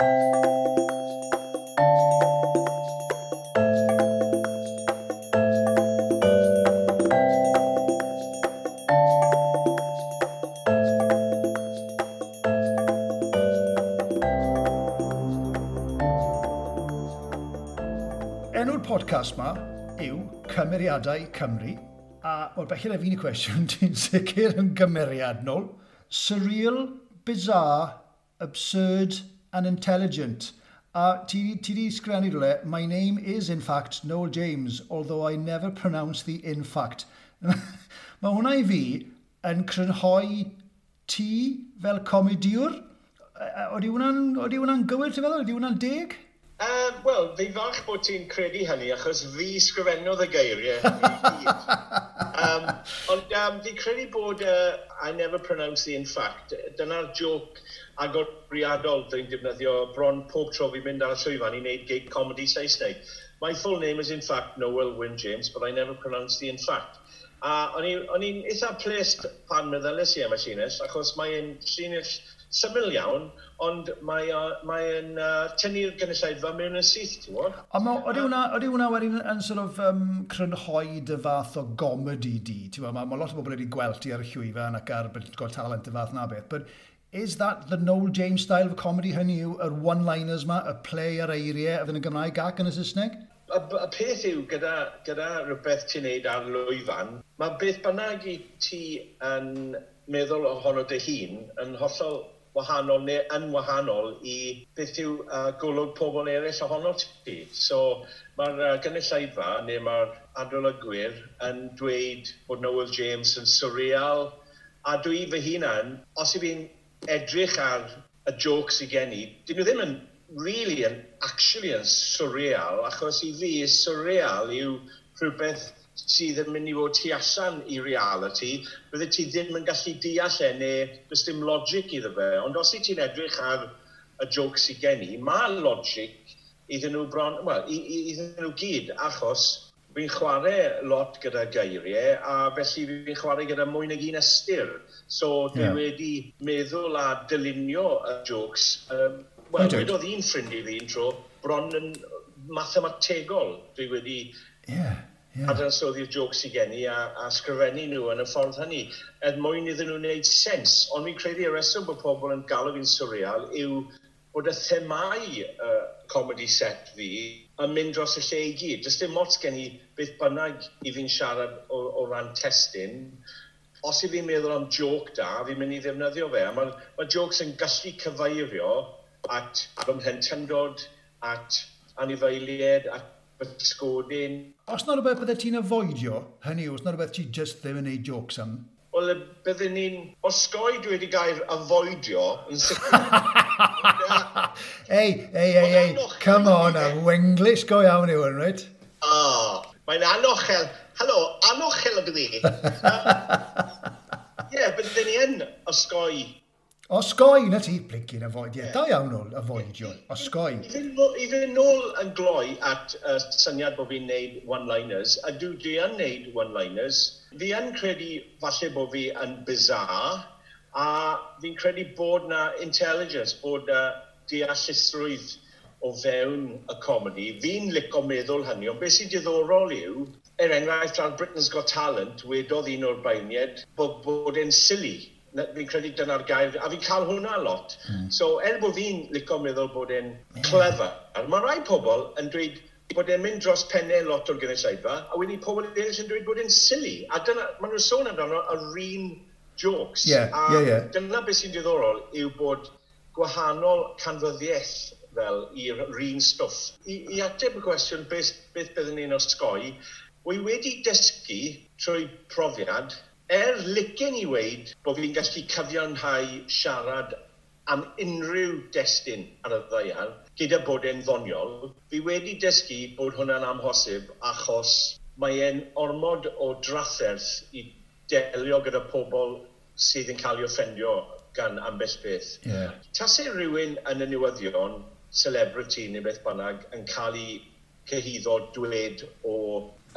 Enw'r podcast ma yw Cymeriadau Cymru, a o'r bellid a fi'n y cwestiwn, ti'n sicr yn gymeriadnol. Surreal, bizarre, absurd, and intelligent. A ti, ti di sgrennu rhywle, my name is in fact Noel James, although I never pronounce the in fact. Mae hwnna i fi yn crynhoi ti fel comediwr. Oeddi hwnna'n hwnna gywir, ti'n feddwl? Oeddi hwnna'n deg? Um, Wel, fi fach bod ti'n credu hynny, achos fi sgrifennodd y geiriau. um, ond um, fi credu bod uh, I never pronounce the in fact. Dyna'r joc agoriadol dwi'n defnyddio bron pob tro fi'n mynd ar y llwyfan i wneud gig comedy Saesneg. My full name is in fact Noel Wyn James, but I never pronounce the in fact. A o'n i'n eitha plesd pan meddylus i am y llinell, achos mae'n llinell syml iawn, ond mae'n mae uh, tynnu'r gynulleidfa mewn yn syth, ti'n gwybod? A Oeddi hwnna wedyn yn sort of um, crynhoi dy fath o gomedi di, ti'n gwybod? Mae ma lot o bobl wedi gweld ti ar y llwyfan ac ar gweld talent y fath na beth, but Is that the Noel James style of comedy hynny yw yr one-liners ma, y play ar eiriau, fydd yn Gymraeg ac yn y Saesneg? Y, y peth yw, gyda, gyda rhywbeth ti'n neud ar lwyfan, mae beth bynnag i ti yn meddwl ohono dy hun yn hollol wahanol neu yn wahanol i beth yw uh, golwg pobl eraill ohono ti. So mae'r uh, gynulleidfa neu mae'r adolygwyr yn dweud bod Noel James yn surreal a dwi fy hunan, os i fi'n edrych ar y jokes i gen i, dyn nhw ddim yn really yn actually yn surreal, achos i fi surreal yw rhywbeth sydd yn mynd i fod tu allan i reality, bydde ti ddim yn gallu deall e, neu does dim logic iddo fe. Ond os i ti'n edrych ar y jokes i gen i, mae logic iddyn nhw bron, well, iddyn nhw gyd, achos fi'n chwarae lot gyda geiriau, a felly fi'n chwarae gyda mwy nag un ystyr. So dwi yeah. wedi meddwl a dylunio y jokes. Um, Wel, wedodd un ffrind i fi un tro, bron yn mathemategol. Dwi wedi yeah, yeah. adansoddi'r jokes i gen i a, a sgrifennu nhw yn y ffordd hynny. Er mwyn iddyn nhw wneud sens. Ond fi'n credu y reswm bod pobl yn galw fi'n surreal yw bod y themau uh, comedy set fi yn mynd dros y lle i gyd. Does dim ots gen i beth bynnag i fi'n siarad o, o ran testyn. Os i fi'n meddwl am joc da, fi'n mynd i ddefnyddio fe. Mae ma jocs yn gallu cyfeirio at fy mhlentyndod, at anifeiliaid, at bysgodin. Os na rhywbeth byddai ti'n avoidio hynny os na rhywbeth ti just ddim yn neud jocs am? Wel, byddwn ni'n osgoi dwi wedi gair avoidio yn sicr. ei, ei, ei, ei, come on, a wenglish go iawn yw yn, right? O, oh, mae'n anochel. Helo, anochel o gyddi. Ie, bydd ni yn osgoi. Osgoi, na ti, blinkin, avoid, ie. Yeah. Da iawn ôl, afoid, John. Osgoi. I fynd nôl yn gloi at uh, syniad bod fi'n neud one-liners, a dwi, dwi yn neud one-liners, fi yn credu falle bod fi yn bizarre, A fi'n credu bod na intelligence, bod na deallusrwydd o fewn y comedi. Fi'n licio meddwl hynny, ond beth sy'n diddorol yw, er enghraifft ar Britain's Got Talent, wedodd un o'r bainiad bod, bod e'n silly fi'n credu dyna'r gair, a fi'n cael hwnna lot. Mm. So, er bod fi'n licio meddwl bod e'n yeah. clever, a mae rai pobl yn dweud bod e'n mynd dros pennau lot o'r gynulleidfa, a wedi pobl eraill yn dweud bod e'n silly. A dyna, maen nhw'n sôn amdano yr un jokes. Yeah, a yeah, yeah. Dyna beth sy'n diddorol yw bod gwahanol canfyddiaeth fel i'r un stwff. I, I ateb y cwestiwn beth, beth byddwn ni'n osgoi, wy wedi dysgu trwy profiad, er licen i weid bod fi'n gallu cyfiawnhau siarad am unrhyw destun ar y ddeiar, gyda bod e'n ddoniol, fi wedi dysgu bod hwnna'n amhosib achos mae e'n ormod o drafferth i delio gyda pobl sydd yn cael ei offendio gan ambell beth. Yeah. Tase rhywun yn y newyddion, celebrity neu beth bynnag, yn cael ei cyhyddo dwed o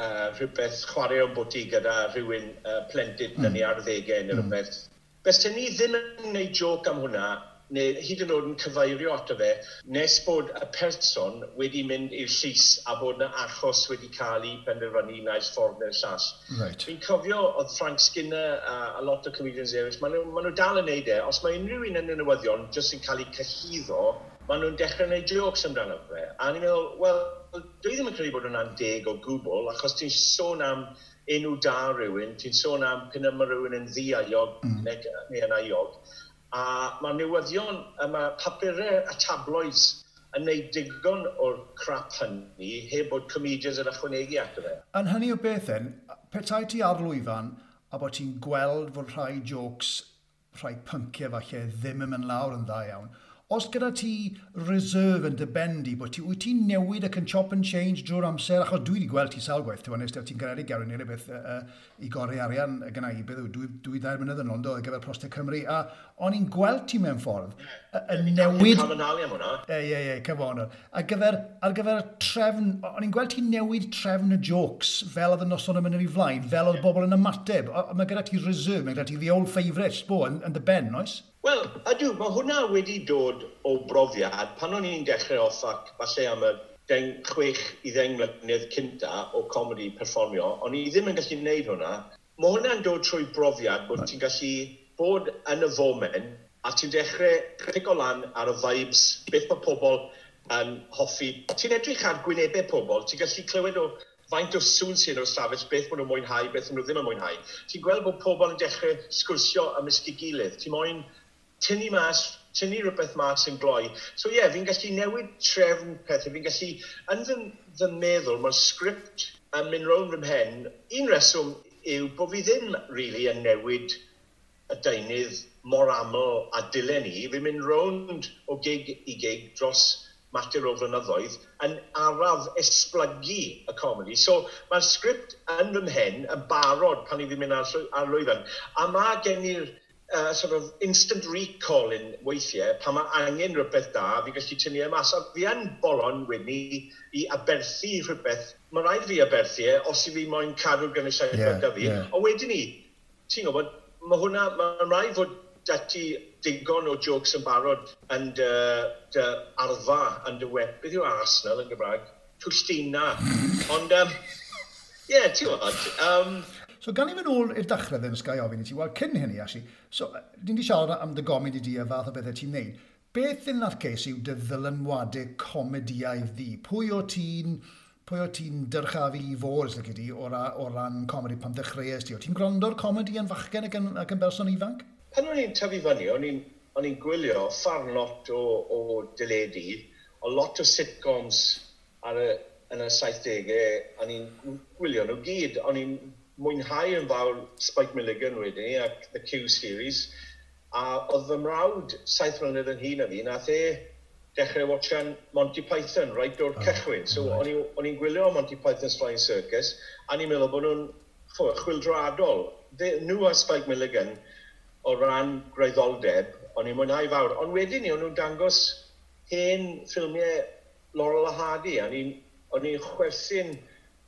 uh, rhywbeth chwarae o bwti gyda rhywun uh, plentyn mm. yn ei arddegau neu mm. rhywbeth. Mm. Bes ni ddim yn gwneud joc am hwnna neu hyd yn oed yn cyfeirio ato fe, nes bod y person wedi mynd i'r llys a bod yna achos wedi cael ei penderfynu naill ffordd neu'r llall. Right. Fi'n cofio oedd Frank Skinner a, a lot o comedians eraill, maen nhw, ma nhw dal yn neud e. Os mae unrhyw un yn y newyddion jyst yn cael ei cyhyddo, maen nhw'n dechrau gwneud jokes amdano fe. A ni'n meddwl, wel, dwi ddim yn credu bod hwnna'n deg o gwbl, achos ti'n sôn am enw da rhywun, ti'n sôn am pyn yma rhywun yn ddiaiog mm. neu yn aiog, a mae newyddion, mae papurau a tabloids yn neud digon o'r crap hynny heb bod comedians yn ychwanegu ato fe. Yn hynny o beth yn, petai ti ar lwyfan a bod ti'n gweld fod rhai jokes, rhai pynciau falle ddim yn mynd lawr yn dda iawn, os gyda ti reserve yn dybendi, bod ti, wyt ti'n newid ac yn chop and change drwy'r amser, achos dwi wedi gweld ti sawl gwaith, ti'n honest, ti'n gyrraedd i gawr neu rhywbeth uh, i gorau arian gyda i, beth yw, dwi, dwi ddair mynydd yn Londo ar gyfer Prostau Cymru, a o'n i'n gweld ti mewn ffordd, yn newid... Ie, ie, ie, cyfon. A gyfer, ar gyfer trefn, o'n i'n gweld ti newid trefn y jokes, fel oedd y noson yn mynd i flaen, fel oedd bobl yn ymateb, mae gyda ti reserve, mae gyda ti the old favourite, bo, yn, yn the ben, oes? Wel, ydw, mae hwnna wedi dod o brofiad. Pan o'n i'n dechrau off ac falle am y deng, chwech i ddeng mlynedd cynta o comedi perfformio, o'n i ddim yn gallu gwneud hwnna. Mae hwnna'n dod trwy brofiad bod ti'n gallu bod yn y fomen a ti'n dechrau pico lan ar y vibes, beth mae pobl yn hoffi. Ti'n edrych ar gwynebau pobl, ti'n gallu clywed o faint o sŵn sy'n o'r stafell, beth maen nhw'n mwynhau, beth maen nhw ddim yn mwynhau. Ti'n gweld bod pobl yn dechrau sgwrsio ymysg ei gilydd. Ti'n moyn tynnu mas tynnu rhywbeth mas yn gloi. So ie, yeah, fi'n gallu newid trefn pethau, fi'n gallu, yn fy, fy meddwl, mae'r sgript yn mynd rown fy mhen. Un reswm yw bod fi ddim really yn newid y deunydd mor aml a dylen ni. Fi'n mynd rownd o gig i gig dros mater o flynyddoedd yn araf esblygu y comedi. So mae'r sgript yn fy mhen yn barod pan i fi'n mynd ar, ar lwyfan. A mae gen i'r uh, sort of instant recall in weithiau pan mae angen rhywbeth da, fi gallu tynnu e mas. A fi yn bolon wynnu i aberthu rhywbeth. Mae rhaid fi aberthu e os i fi moyn cadw gan y gynnysiaeth yeah, gyda fi. Yeah. Ond wedyn ni, ti'n gwybod, mae hwnna, mae'n rhaid fod dati digon o jokes yn barod yn dy, dy arfa yn dy web. Beth yw Arsenal yn Gymraeg? Twlltina. Ond, um, ie, yeah, ti'n gwybod, um, So gan i fynd ôl i'r dechrau ddyn Sky ofyn i ti, wel cyn hynny actually, so ni'n di siarad am dy gomedi di a fath o bethau ti'n neud. Beth yn na'r ces yw dy ddylanwadau comediaidd ddi? Pwy o ti'n pwy o ti'n dyrchafu i fod ysdych chi o, ra, o ran comedi pan ddechreuais ti? O ti'n gwrando'r comedi yn fachgen ac yn, ac yn berson ifanc? Pan o'n i'n tyfu fyny, o'n i'n gwylio ffarn lot o, o dyledu, o lot o sitcoms ar y, yn y 70au, o'n i'n gwylio nhw gyd, o'n i'n mwynhau yn fawr Spike Milligan wedi ac The Q Series a oedd fy mrawd saith mlynedd yn hun a fi nath e dechrau watchan Monty Python right o'r oh, cychwyn. So right. o'n i'n gwylio Monty Python's Flying Circus a ni'n meddwl bod nhw'n chwildroadol nhw a Spike Milligan o ran greiddoldeb o'n i'n mwynhau fawr. Ond wedyn ni o'n nhw'n dangos hen ffilmiau Laurel a Hardy a o'n i'n chwerthu'n...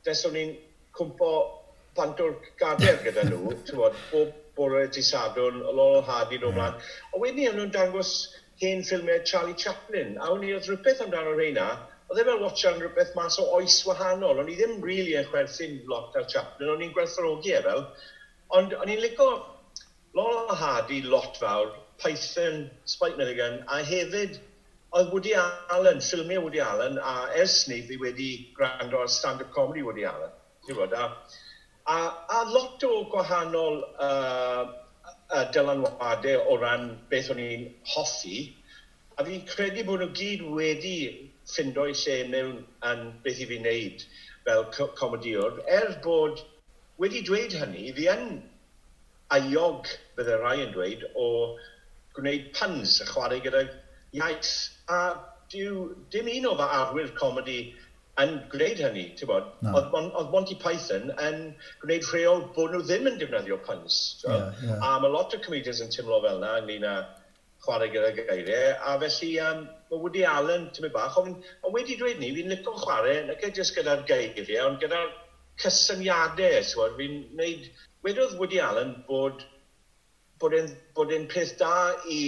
des o'n i'n cwmpo pant o'r gader gyda nhw, bod, bob bore ti sadwn, o lol hadi nhw hmm. mlaen. A wedyn ni, nhw'n dangos hen ffilmiau Charlie Chaplin, a o'n i oedd rhywbeth amdano reina, oedd e fel watchan rhywbeth mas o oes wahanol, o'n i ddim really yn chwerthu'n lot ar Chaplin, o'n i'n gwerthorogi e fel, ond o'n i'n lico lol hadi lot fawr, Python, Spike Milligan, a hefyd oedd Woody Allen, ffilmiau Woody Allen, a ers ni fi wedi gwrando ar stand-up comedy Woody Allen. Ti'n bod, a A, a lot o gwahanol uh, uh, dylanwadau o ran beth o'n i'n hoffi. A fi'n credu bod nhw gyd wedi ffindo i lle mewn yn beth i fi wneud fel comediwr. Er bod wedi dweud hynny, fi yn aiog, bydde rai yn dweud, o gwneud puns a chwarae gyda iaith. A dyw dim un o fy arwyr comedi yn gwneud hynny, ti'n bod? No. Oedd Monty Python yn gwneud rheol bod nhw ddim yn defnyddio puns. Yeah, yeah. A mae lot o comedians yn tymlo fel yna ynglyn â chwarae gyda geiriau, a felly um, mae Woody Allen ti'n mynd bach, ond on wedi dweud ni, fi'n licio chwarae, nac e jyst gyda'r geiriau, ond gyda'r cysyniadau, ti'n fi'n neud... Wedodd Woody Allen bod bod e'n bod e'n peth da i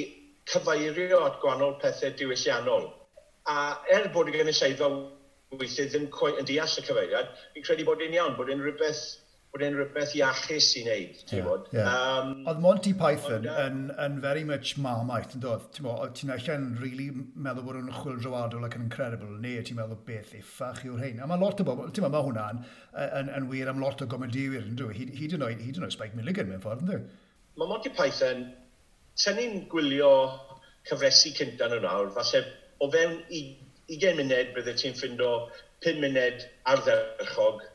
cyfeirio at gwahanol pethau diwylliannol. A er bod y gynulleidfa weithiau ddim cweit yn deall y cyfeiriad, fi'n credu bod e'n iawn, bod e'n rhywbeth bod e'n rhywbeth iachus i wneud, ti'n bod. Yeah. Um, Oedd Monty Python yn, yn very much marmite, yn dod, ti'n bod, ti'n allan really meddwl bod nhw'n chwil droadol ac yn incredible, neu ti'n meddwl beth effach yw'r hyn. A mae lot o bobl, ti'n bod, mae hwnna'n yn, yn, wir am lot o gomediwyr, yn dwi, hyd yn oed, hyd yn oed Spike Milligan mewn ffordd, yn dwi. Mae Monty Python, ten ni'n gwylio cyfresu cynta nhw nawr, falle o fewn 20 munud bydde ti'n ffindo 5 munud ardderchog,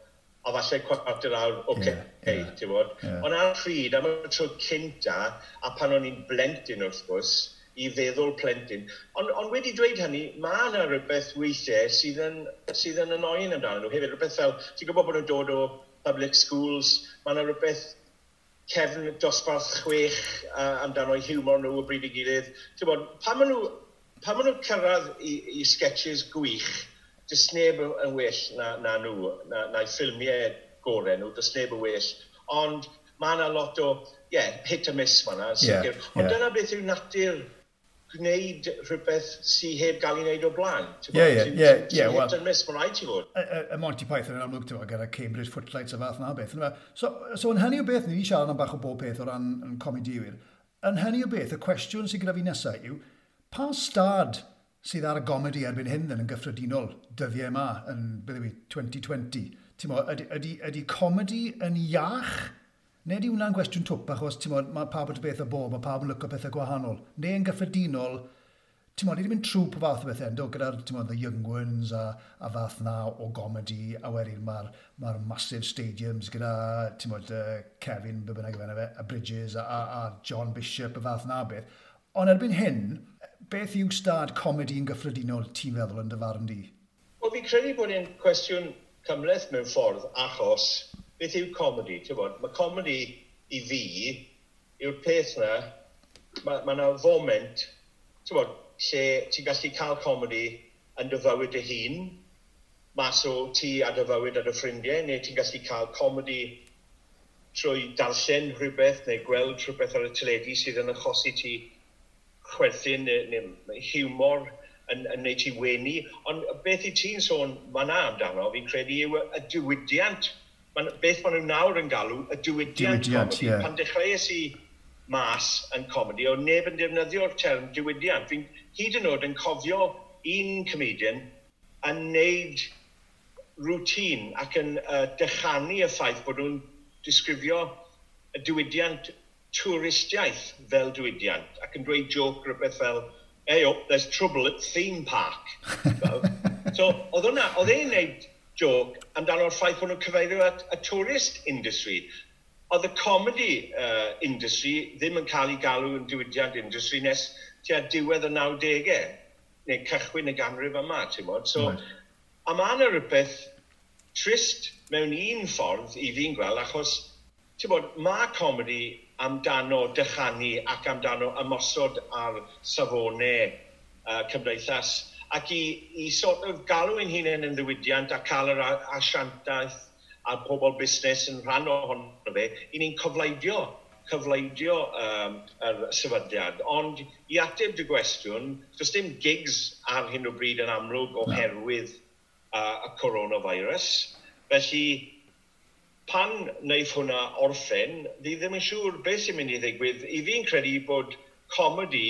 a falle cwarter awr oce, okay, yeah, yeah, ti'n bod. Yeah. Ond ar pryd, am y tro cynta, a pan o'n i'n blentyn wrth gwrs, i feddwl plentyn. Ond on wedi dweud hynny, mae yna rhywbeth weithiau sydd yn, sydd yn anoen amdano nhw hefyd. Rhywbeth fel, ti'n gwybod bod nhw'n dod o public schools, mae yna rhywbeth cefn dosbarth chwech uh, amdano humor nhw y bryd i gilydd. Ti'n bod, pan maen nhw pan maen nhw'n cyrraedd i, i sketches gwych, dys neb yn well na, na nhw, na, na ffilmiau gorau nhw, dys neb yn well. Ond mae yna lot o, ie, yeah, hit a miss mae yna, Yeah, Yeah, Ond dyna beth yw natur gwneud rhywbeth sy'n heb gael ei wneud o blaen. Ie, ie, ie. Ie, wel... Ti'n mis, mae'n rhaid i fod. Y Monty Python yn amlwg, ti'n gyda Cambridge Footlights a fath na beth. So, so yn hynny o beth, ni siarad am bach o bob peth o ran yn comediwyr. Yn hynny o beth, y cwestiwn sy'n gyda fi nesaf yw, Pa stad sydd ar y gomedi erbyn hyn yn, gyffredinol dyddiau yma yn byddewi 2020? Mo, ydy, ydy, ydy comedi yn iach? Neu ydy hwnna'n gwestiwn twp achos mo, mae pawb yn beth o bob, mae pawb yn lyco pethau gwahanol. Neu yn gyffredinol, ti'n modd, ni wedi mynd trwy pa fath o bethau ynddo, gyda'r, ti'n the young ones a, a fath na o gomedi, a wedyn mae'r ma massive stadiums gyda, ti'n modd, uh, Kevin, be bynnag e, fe, a Bridges a, a, a John Bishop, a fath na beth. Ond erbyn hyn, beth yw stad comedi yn gyffredinol ti'n feddwl yn dyfarn di? Wel, fi'n credu bod e'n cwestiwn cymleth mewn ffordd achos beth yw comedi, bod? Mae comedi i fi yw'r peth na, mae yna foment, bod, lle ti'n gallu cael comedi yn dy fywyd dy hun, mas o ti a dy fywyd a dy ffrindiau, neu ti'n gallu cael comedi trwy darllen rhywbeth neu gweld rhywbeth ar y teledu sydd yn achosi ti chwerthin neu, neu humor yn, yn neud ti wenu. Ond beth i ti'n sôn fan'na amdano, fi'n credu yw y diwydiant. Man, beth maen nhw nawr yn galw, y diwydiant, diwydiant comedy. Yeah. Pan dechreuais i mas yn comedi, o neb yn defnyddio'r term diwydiant. Fi'n hyd yn oed yn cofio un comedian yn neud rŵtîn ac yn uh, dechanu y ffaith bod nhw'n disgrifio y diwydiant twristiaeth fel diwydiant ac yn dweud joc rhywbeth fel hey up, there's trouble at theme park. so, oedd hwnna, oedd e'n neud joc amdano'r ffaith bod nhw'n cyfeirio at y tourist industry. Oedd y comedy uh, industry ddim yn cael ei galw yn diwydiant industry nes tua diwedd y 90au, neu cychwyn y ganrif yma, ti'n bod? So, right. a mae yna rhywbeth trist mewn un ffordd i fi'n gweld, achos, ti'n bod, mae comedy amdano dychanu ac amdano ymosod ar safonau uh, cymdeithas ac i, i sort of galw ein hunain yn ddiwydiant a cael yr asiantaeth a pobl busnes yn rhan ohono fe, i ni'n cyfleidio, cyfleidio um, yr sefydliad. Ond i ateb dy gwestiwn, does dim gigs ar hyn o bryd yn amlwg oherwydd uh, y coronavirus. Felly, pan wnaeth hwnna orffen, ddi ddim yn siŵr beth sy'n mynd i ddigwydd. I fi'n credu bod comedi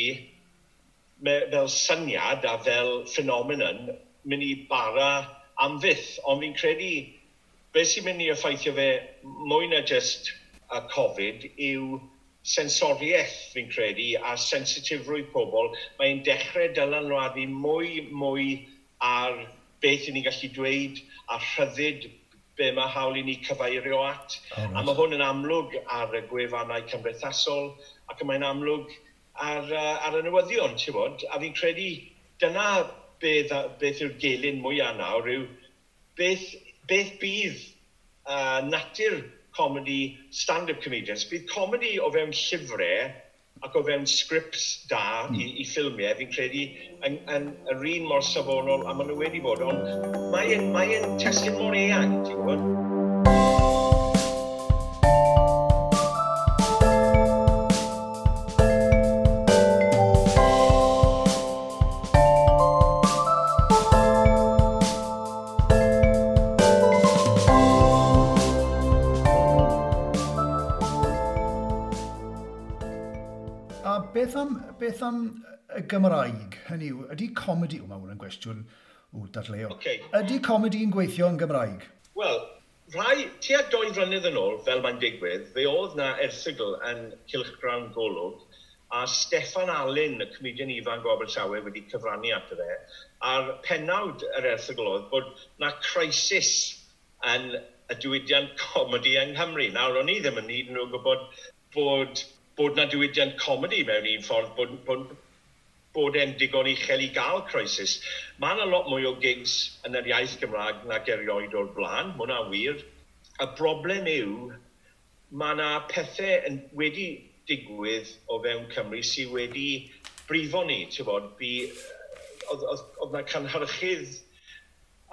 fel syniad a fel ffenomenon mynd i bara am fydd. ond fi'n credu beth sy'n mynd i effeithio fe mwy na jyst y Covid yw sensoriaeth fi'n credu a sensitifrwydd pobl. Mae'n dechrau dylanwadu mwy mwy ar beth ni'n gallu dweud a rhyddid be mae hawl i ni cyfeirio at. Oh, right. A mae hwn yn amlwg ar y gwefannau cymdeithasol ac mae'n amlwg ar, uh, ar y newyddion, ti'n bod? A fi'n credu dyna beth, beth yw'r gelyn mwyaf nawr yw beth, beth bydd uh, natur comedy stand-up comedians. Bydd comedy o fewn llyfrau ac o fewn sgript da mm. i, hmm. i ffilmiau, fi'n credu yn, yn, yr un mor safonol a maen nhw wedi bod, ond mae'n mae testyn mor eang, ti'n gwybod? beth am y Gymraeg? Hynny yw, ydy comedi... O, mae hwn yn gwestiwn o dadleo. Okay. Ydy comedi yn gweithio yn Gymraeg? Wel, rhai, tua doi flynydd yn ôl, fel mae'n digwydd, fe oedd na erthigl yn Cilchgrawn Golwg, a Steffan Allen, y comedian ifanc o Abertawe, wedi cyfrannu at y fe, a'r penawd yr erthigl oedd bod na crisis yn y diwydiant comedi yng Nghymru. Nawr, o'n i ddim yn hyd yn oed gwybod bod bod na diwydiant comedi mewn un ffordd, bod, bod, bod e'n digon uchel i gael crisis. Mae yna lot mwy o gigs yn yr iaith Gymraeg na gerioed o'r blaen, mae hwnna'n wir. Y broblem yw, mae yna pethau yn wedi digwydd o fewn Cymru sydd wedi brifo ni, ti'n bod, oedd yna canhyrchydd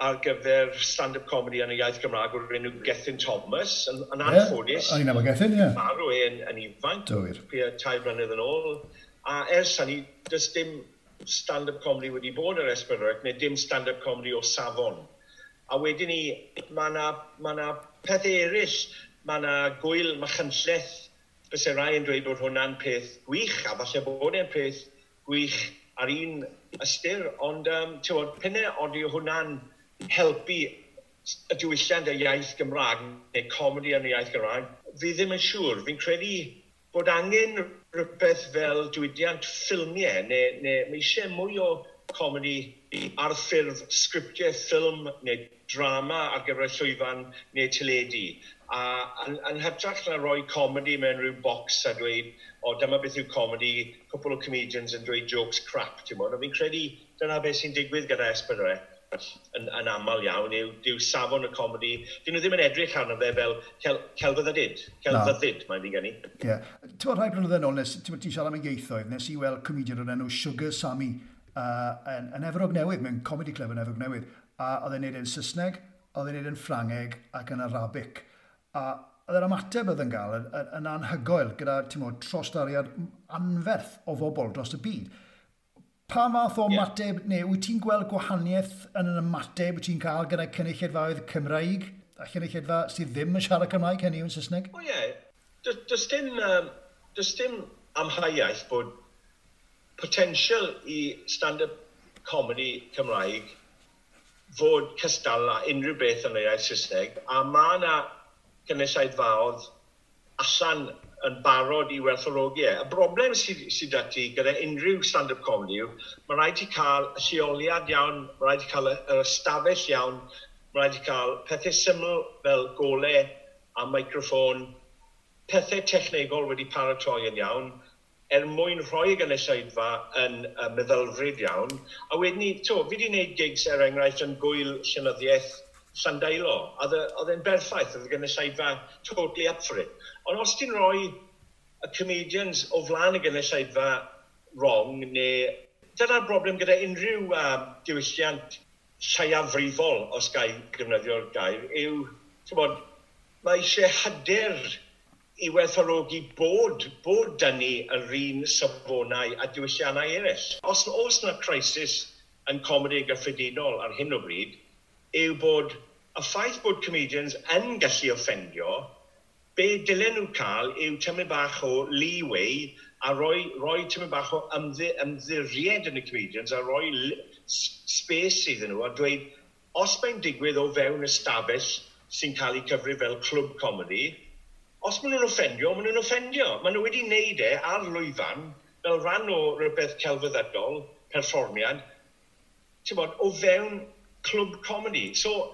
ar gyfer stand-up comedy yn y iaith Gymraeg o'r enw Gethin Thomas, yn, yn yeah, anffodus. O'n i'n am Gethin, ie. Yeah. Marw e yn, yn ifanc, pia tai blynedd yn ôl. A ers hynny, does dim stand-up comedy wedi bod yr Esbyrwyr, neu dim stand-up comedy o safon. A wedyn ni, mae yna ma, ma peth eraill, mae yna gwyl machynlleth. bys Byse rai yn dweud bod hwnna'n peth gwych, a falle bod e'n peth gwych ar un ystyr, ond um, tywod, penne oeddi hwnna'n helpu y diwylliant y iaith Gymraeg neu comedi yn y iaith Gymraeg, fi ddim yn siŵr. Fi'n credu bod angen rhywbeth fel diwydiant ffilmiau neu, neu mae eisiau mwy o comedi ar ffurf sgriptiau ffilm neu drama ar gyfer llwyfan neu teledu. A yn, yn hytrach na roi comedi mewn rhyw bocs a dweud, o dyma beth yw comedi, cwpl o comedians yn dweud jokes crap, ti'n mwyn. Fi'n credu dyna beth sy'n digwydd gyda Esbydre yn, yn aml iawn yw, yw safon y comedi. Dyn nhw ddim yn edrych arno fe fel cel, celfyddydyd. Celfyddyd, mae'n ddigen i. Ie. Yeah. Ti'n bod rhai blynyddoedd yn ôl, nes, ti'n siarad am ieithoedd, nes i weld comedian o'r enw Sugar Sammy uh, yn, yn Efrog Newydd, mewn comedy club yn Efrog Newydd. A oedd e'n neud yn Saesneg, oedd e'n neud yn Ffrangeg ac yn Arabic. A oedd yr ymateb oedd yn gael yn, yn anhygoel gyda, ti'n bod, trosdariad anferth o fobl dros y byd pa math o ymateb, yeah. neu wyt ti'n gweld gwahaniaeth yn yn ymateb wyt ti'n cael gyda cynulleidfaoedd Cymraeg a cynulleidfa sydd ddim yn siarad Cymraeg hynny yw'n Saesneg? O ie. Does dim, um, does dim amhaiaeth bod potensial i stand-up comedy Cymraeg fod cystal a unrhyw beth yn yr iaith Saesneg a mae yna gynulleidfaoedd allan yn barod i werthologiau. Y broblem sydd, sydd â ti gyda unrhyw stand-up comedy yw, mae rhaid i cael y lleoliad iawn, mae rhaid i cael yr ystafell iawn, mae rhaid i cael pethau syml fel golau a microffon, pethau technegol wedi paratoi yn iawn, er mwyn rhoi y gynulleidfa yn uh, meddylfryd iawn. A wedyn ni, to, fi wedi gwneud gigs er enghraifft yn gwyl llenyddiaeth Llandeilo. Oedd e'n berffaith, oedd y gynulleidfa totally up for it. Ond os ti'n rhoi y comedians o flaen y gynulleidfa wrong, neu dyna'r broblem gyda unrhyw uh, diwylliant lleiafrifol, os gai gyfnyddio'r gair, yw, ti'n bod, mae eisiau hyder i werthorogi bod, bod dynnu yr un safonau a diwylliannau eraill. Os oes yna crisis yn comedi gyffredinol ar hyn o bryd, yw bod y ffaith bod comedians yn gallu offendio be dylen nhw cael yw tymau bach o leeway a roi, roi tymau bach o ymddi, ymddiried yn y comedians a roi space iddyn nhw a dweud, os mae'n digwydd o fewn ystafell sy'n cael ei cyfri fel clwb comedy, os maen nhw'n offendio, maen nhw'n offendio. Maen nhw wedi wneud e ar lwyfan fel rhan o rhywbeth celfyddydol, perfformiad, ti'n bod, o fewn clwb comedy. So,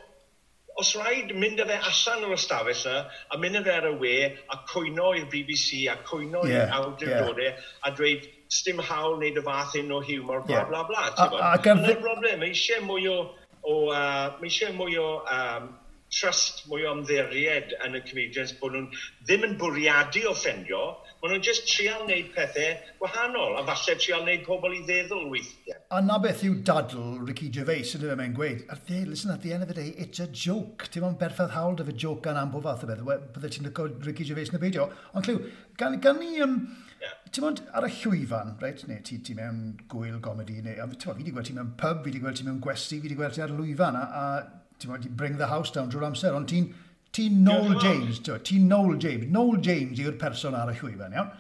os rhaid mynd â fe allan o'r ystafell yna, a mynd â fe ar y we, a cwyno i'r BBC, a cwyno i'r yeah, awdurdodau, yeah. a dweud, sdim hawl wneud y fath un o humor, bla, yeah. bla, bla. bla Yna'r broblem, mae eisiau mwy o, o uh, mae eisiau mwy o um, trust, mwy o ymddiried yn y comedians bod nhw'n ddim yn bwriadu offendio, Maen nhw'n just trial wneud pethau wahanol, a falle trial wneud pobl i ddeddol weithiau. A na beth yw dadl Ricky Gervais, ydyn nhw'n gweud, at dde, listen, at the end of the day, it's a joke. Ti'n ma'n berffaith hawl dy fe joke gan am bob fath o beth, bydde ti'n lygo Ricky Gervais yn y beidio. Ond clyw, gan, gan ni, um, yeah. ti'n ma'n ar y llwyfan, right? neu ti, ti mewn gwyl gomedi, neu, ti'n ma'n, fi wedi gweld ti mewn pub, fi wedi gweld ti mewn gwesti, fi wedi gweld ti ar y lwyfan, a, a ti'n ma'n, bring the house down drwy'r amser, ond ti'n, ti Noel James, ti'n ti Noel James. Noel James yw'r person ar y llwyfan, iawn.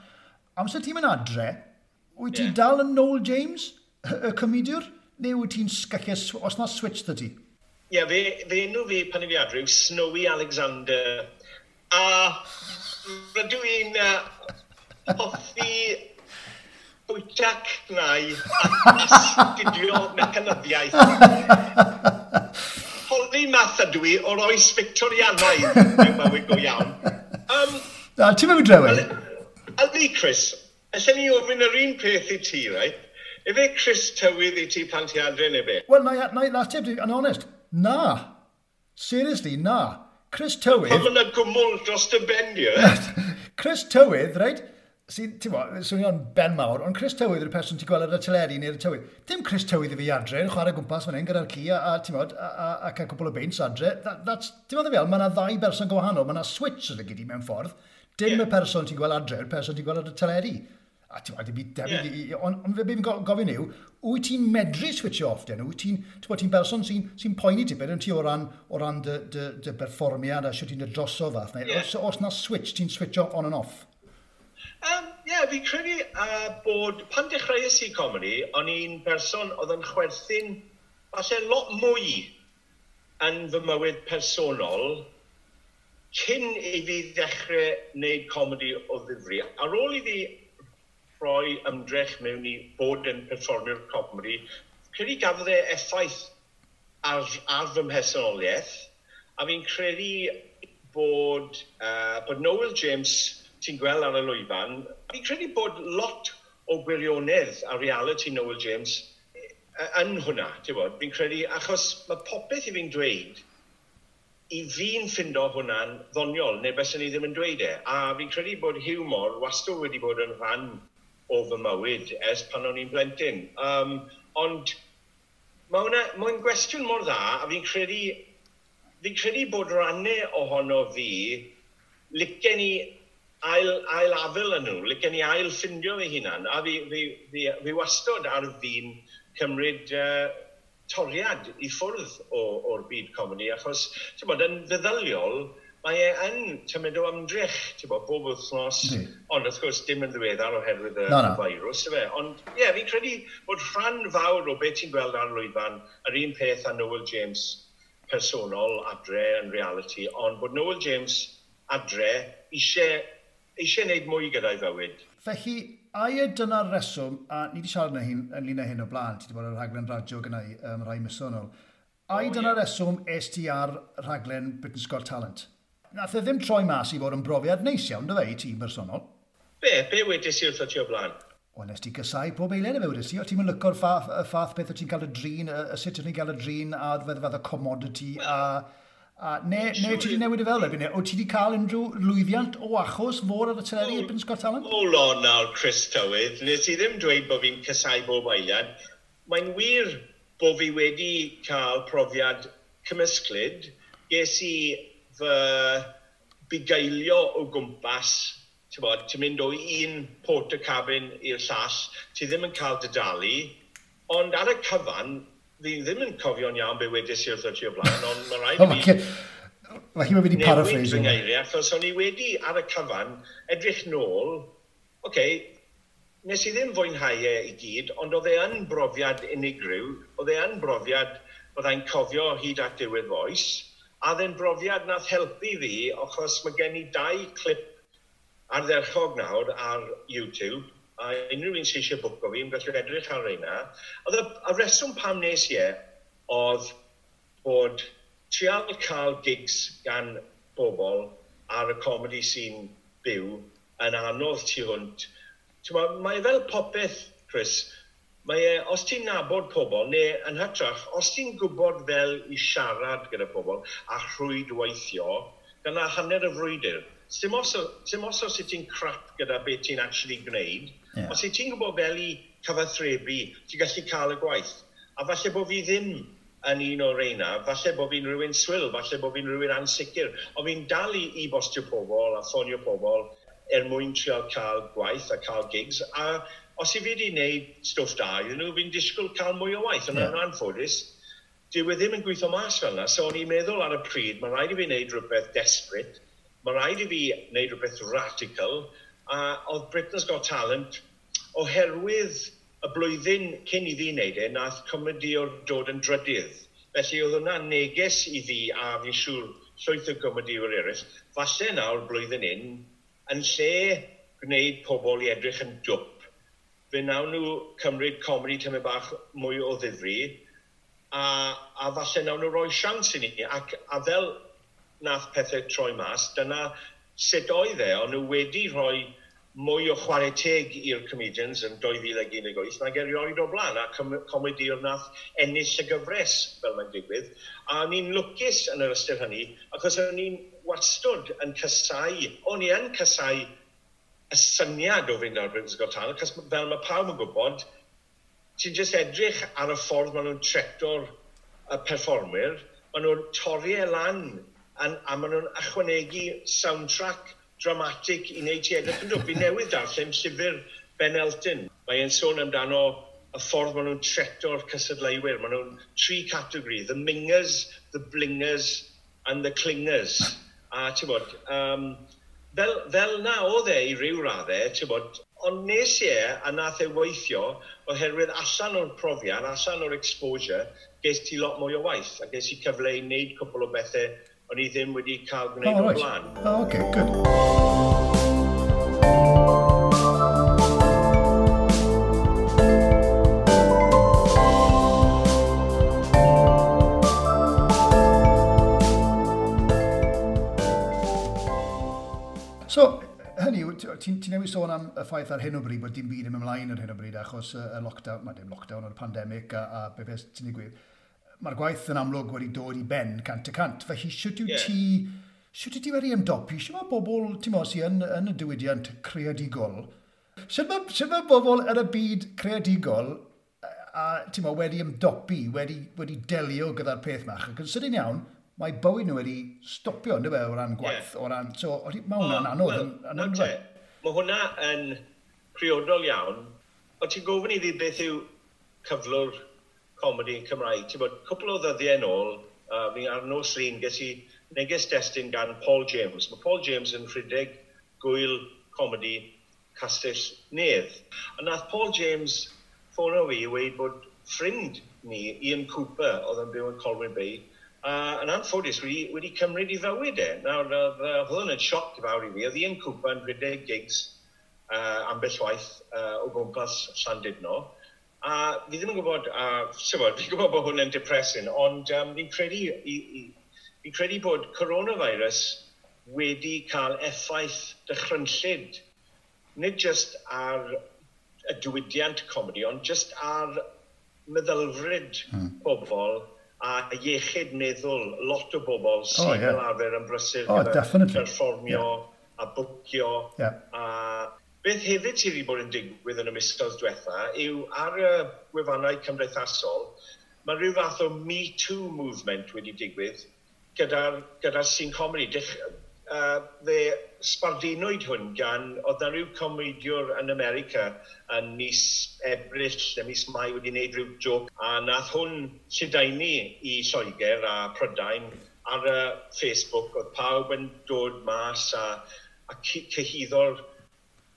Amser ti'n mynd adre, wyt yeah. ti dal yn Noel James, y comidiwr, neu wyt ti'n sgallio, os na switch dy ti? Ie, yeah, fe, fe enw fi pan i fi adre yw Snowy Alexander. A rydw i'n uh, hoffi bwytac nai a astudio mecanyddiaeth. math ydw i o'r oes Victorianaidd mewn mywyd go iawn. Um, Na, ti'n mynd drewy'n? A ni, Chris, allan ni ofyn yr un peth i ti, right? Efe Chris tywydd i ti pan ti adre neu be? Wel, na, na, na, teb, yn honest, na. Seriously, na. Chris Tywydd... Pam yna gwmwl dros dy bendio, eh? Chris Tywydd, reit, sy'n, ti'n bo, swnio'n ben mawr, ond Chris Tywydd yw'r person ti'n gweld ar y teleri neu'r tywydd. Dim Chris Tywydd i fi adre, yn chwarae gwmpas fan hyn gyda'r ci a, a ti'n bod, a, a cwbl o beins adre. That, that's, ti'n bod fel, mae yna ddau berson gwahanol, mae yna switch yn y gyd mewn ffordd. Dim yeah. y person ti'n gweld adre, y person ti'n gweld ar y teleri. A ti'n bod, dim debyg yeah. Ond on, fe beth fi'n gofyn yw, wyt ti'n medru switch off den? Wyt ti'n ti berson sy'n sy poeni tipyn yn ti o ran, o ran dy, dy, dy berfformiad a sio ti'n droso fath? Yeah. Os, os na switch, ti'n switch on and off? Um, yeah, fi'n credu uh, bod pan dechreuais i comedy, o'n i'n person oedd yn chwerthu'n falle lot mwy yn fy mywyd personol cyn i fi ddechrau wneud comedy o ddifri. Ar ôl i fi rhoi ymdrech mewn i bod yn performio'r comedy, credu gafodd e effaith ar, ar fy mhesoniaeth, a fi'n credu bod, uh, bod Noel James ti'n gweld ar y lwyfan, fi'n credu bod lot o gwirionedd a reality Noel James e, e, yn hwnna, ti'n bod? Fi'n credu, achos mae popeth i fi'n dweud, i fi'n ffindo hwnna'n ddoniol, neu bys ni ddim yn dweud e. A fi'n credu bod hiwmor wastad wedi bod yn rhan o fy mywyd ers pan o'n i'n blentyn. Um, ond mae'n ma gwestiwn mor dda, a fi'n credu, fi credu bod rannau ohono fi, licen i ail, ail afel yn nhw, licen i ail ffindio fy hunan, a fi, fi, fi, fi wastod ar fi'n cymryd uh, toriad i ffwrdd o'r byd comedi, achos, ti'n bod, yn feddyliol, mae e yn tymud o ymdrech, ti'n bod, bob wythnos, mm. ond wrth gwrs dim yn ddiweddar oherwydd y no, no. virus, fe. Ond, ie, yeah, fi'n credu bod rhan fawr o beth ti'n gweld ar lwyfan, yr un peth a Noel James personol adre yn reality, ond bod Noel James adre eisiau eisiau gwneud mwy gyda'i fywyd. Felly, a e dyna'r reswm, a ni wedi siarad yna hyn, yn â hyn o blaen, ti wedi bod yn rhaglen radio gyda i um, rai mysonol, a oh, dyna'r yeah. reswm es ti ar rhaglen Britain's Got Talent? Nath e ddim troi mas i fod yn brofiad neis iawn, dy fe, i ti'n bersonol? Be? Be wedys i wrth o ti o blaen? Wel, nes ti gysau pob eilen y fewdys ti, o ti'n mynd lygo'r ffath, ffath beth o ti'n cael y drin, y, y sut o ti'n cael y drin, a fath o commodity, well, a A, ne, sure. ne ti wedi newid y fel erbyn e? o ti wedi cael unrhyw lwyddiant o achos fod ar y teleri oh, erbyn Scott Allen? Hold on nawr, Chris Tywydd. Nes i ddim dweud bod fi'n cysau bob eiliad. Mae'n wir bod fi wedi cael profiad cymysglyd. Ges i fy bugeilio o gwmpas ti'n bod, ti'n mynd o un port y cabin i'r llall, ti ddim yn cael dydalu, ond ar y cyfan, fi ddim yn cofio'n iawn be wedes i wrth o ti o blaen, ond mae'n rhaid i fi... Felly mae wedi paraphrase. Newid fy ngeiriau, achos o'n i wedi ar y cyfan edrych nôl, oce, okay, nes i ddim fwynhau e i gyd, ond oedd e yn brofiad unigryw, oedd e yn brofiad byddai'n cofio hyd at diwedd foes, a ddyn brofiad nath helpu fi, achos mae gen i dau clip ardderchog nawr ar YouTube, a unrhyw un sy'n eisiau bwco fi, yn gallu edrych ar reina. Oedd y, a reswm pam nes i e, oedd bod trial cael gigs gan bobl ar y comedy sy'n byw yn anodd tu hwnt. Mae e fel popeth, Chris, mae e, os ti'n nabod pobl, neu yn hytrach, os ti'n gwybod fel i siarad gyda pobl a rhwydweithio, dyna hanner y frwydr. Sdim os, sdim os os ti'n crap gyda beth ti'n actually gwneud, yeah. os ti'n gwybod fel i cyfathrebu, ti'n gallu cael y gwaith. A falle bod fi ddim yn un o'r reina, falle bod fi'n rhywun swyl, falle bod fi'n rhywun ansicr, ond fi'n dal i, i bostio pobl a ffonio pobl er mwyn trio cael gwaith a cael gigs, a os i fi wedi gwneud stwff da, iddyn nhw, fi'n disgwyl cael mwy o waith, ond yeah. yn anffodus, dyw e ddim yn gweithio mas fel yna, so o'n i'n meddwl ar y pryd, mae'n rhaid i fi wneud rhywbeth desperate, mae rhaid i fi wneud rhywbeth radical, a oedd Britain's Got Talent, oherwydd y blwyddyn cyn i fi wneud e, nath comedi o'r dod yn drydydd. Felly oedd hwnna neges i fi, a fi'n siŵr llwyth o gomediwyr eraill, falle nawr blwyddyn un, yn lle gwneud pobl i edrych yn dwp, fe nawn nhw cymryd comedi tymau bach mwy o ddifri, a, a falle nawn nhw roi sians i ni. Ac, a fel nath pethau troi mas, dyna sut oedd e, ond nhw wedi rhoi mwy o chwarae teg i'r comedians yn 2018 nag erioed o blaen, a com comediwr nath ennill y gyfres fel mae'n digwydd. A ni'n lwcus yn yr ystyr hynny, achos o'n ni'n wastod yn cysau, o'n i yn cysau y syniad o fynd ar Britain's Got Talent, achos fel mae pawb yn gwybod, ti'n just edrych ar y ffordd maen nhw'n treto'r y perfformwyr, maen nhw'n torri e lan a, a maen nhw'n ychwanegu soundtrack dramatic i wneud ti edrych yn dod. Fi newydd darllen llyfr Ben Elton. Mae e'n sôn amdano y ffordd maen nhw'n treto'r cysadleuwyr. Maen nhw'n tri categori, the mingers, the blingers and the clingers. A ti'n bod, um, fel, fel na oedd e i ryw raddau, ti'n bod, ond nes i e a nath e weithio oherwydd allan o'r profiad, allan o'r exposure, ges ti lot mwy o waith a ges i cyfle i wneud cwbl o bethau o'n i ddim wedi cael gwneud oh, right. o blaen. Oh, okay, good. So, hynny, ti'n ti newid sôn am y ffaith ar hyn o bryd bod dim byd yn ymlaen ar hyn o bryd achos y, y lockdown, mae dim lockdown o'r pandemig a, a be beth sy'n digwydd mae'r gwaith yn amlwg wedi dod i ben cant y cant. Felly, siwt yw yeah. ti, Siwt yw ti wedi ymdopi? Siwt mae bobl, ti'n mos i, yn, yn y diwydiant creadigol, Siwt mae, mae bobl yn y byd creadigol a ti'n mo, wedi ymdopi, wedi, wedi delio gyda'r peth ma. Ac yn sydyn iawn, mae bywyd nhw wedi stopio, ynddo fe, o ran gwaith, yeah. o ran... So, mae hwnna'n anodd well, yn ymwneud. Mae hwnna yn priodol iawn. O ti'n gofyn iddi beth yw cyflwr comedi Cymraeg. Ti'n bod, cwpl o ddyddiau yn ôl, uh, mi ar nos un, ges i neges destun gan Paul James. Mae Paul James yn rhedeg gwyl comedi Castell Nedd. A nath Paul James ffono fi i weid bod ffrind ni, Ian Cooper, oedd yn byw yn Colwyn Bay, a uh, yn anffodus wedi, wedi cymryd i fywyd e. Nawr, oedd uh, hwn yn sioc i fawr i fi. Oedd Ian Cooper yn rhedeg gigs uh, ambell waith uh, o gwmpas Llandudno. A fi ddim yn gwybod, a sefod, fi'n gwybod bod hwn yn depressing, ond um, fi'n credu, i, i, fi credu bod coronavirus wedi cael effaith dychrynllid, nid just ar y diwydiant comedi, ond just ar meddylfryd hmm. pobl a iechyd meddwl lot o bobl sy'n oh, yeah. fel arfer yn brysur oh, gyda perfformio yeah. a bwcio yeah. a Beth hefyd sydd wedi bod yn digwydd yn y misoedd diwetha yw ar y gwefannau cymdeithasol, mae rhyw fath o Me Too movement wedi digwydd gyda'r gyda sy'n comedi. Dech, uh, fe sbardinwyd hwn gan, oedd na rhyw comediwr yn America yn mis Ebrill, y mis Mai wedi gwneud rhyw joc, a nath hwn Lledaenu i Lloegr a Prydain ar y Facebook, oedd pawb yn dod mas a, a cyhyddo'r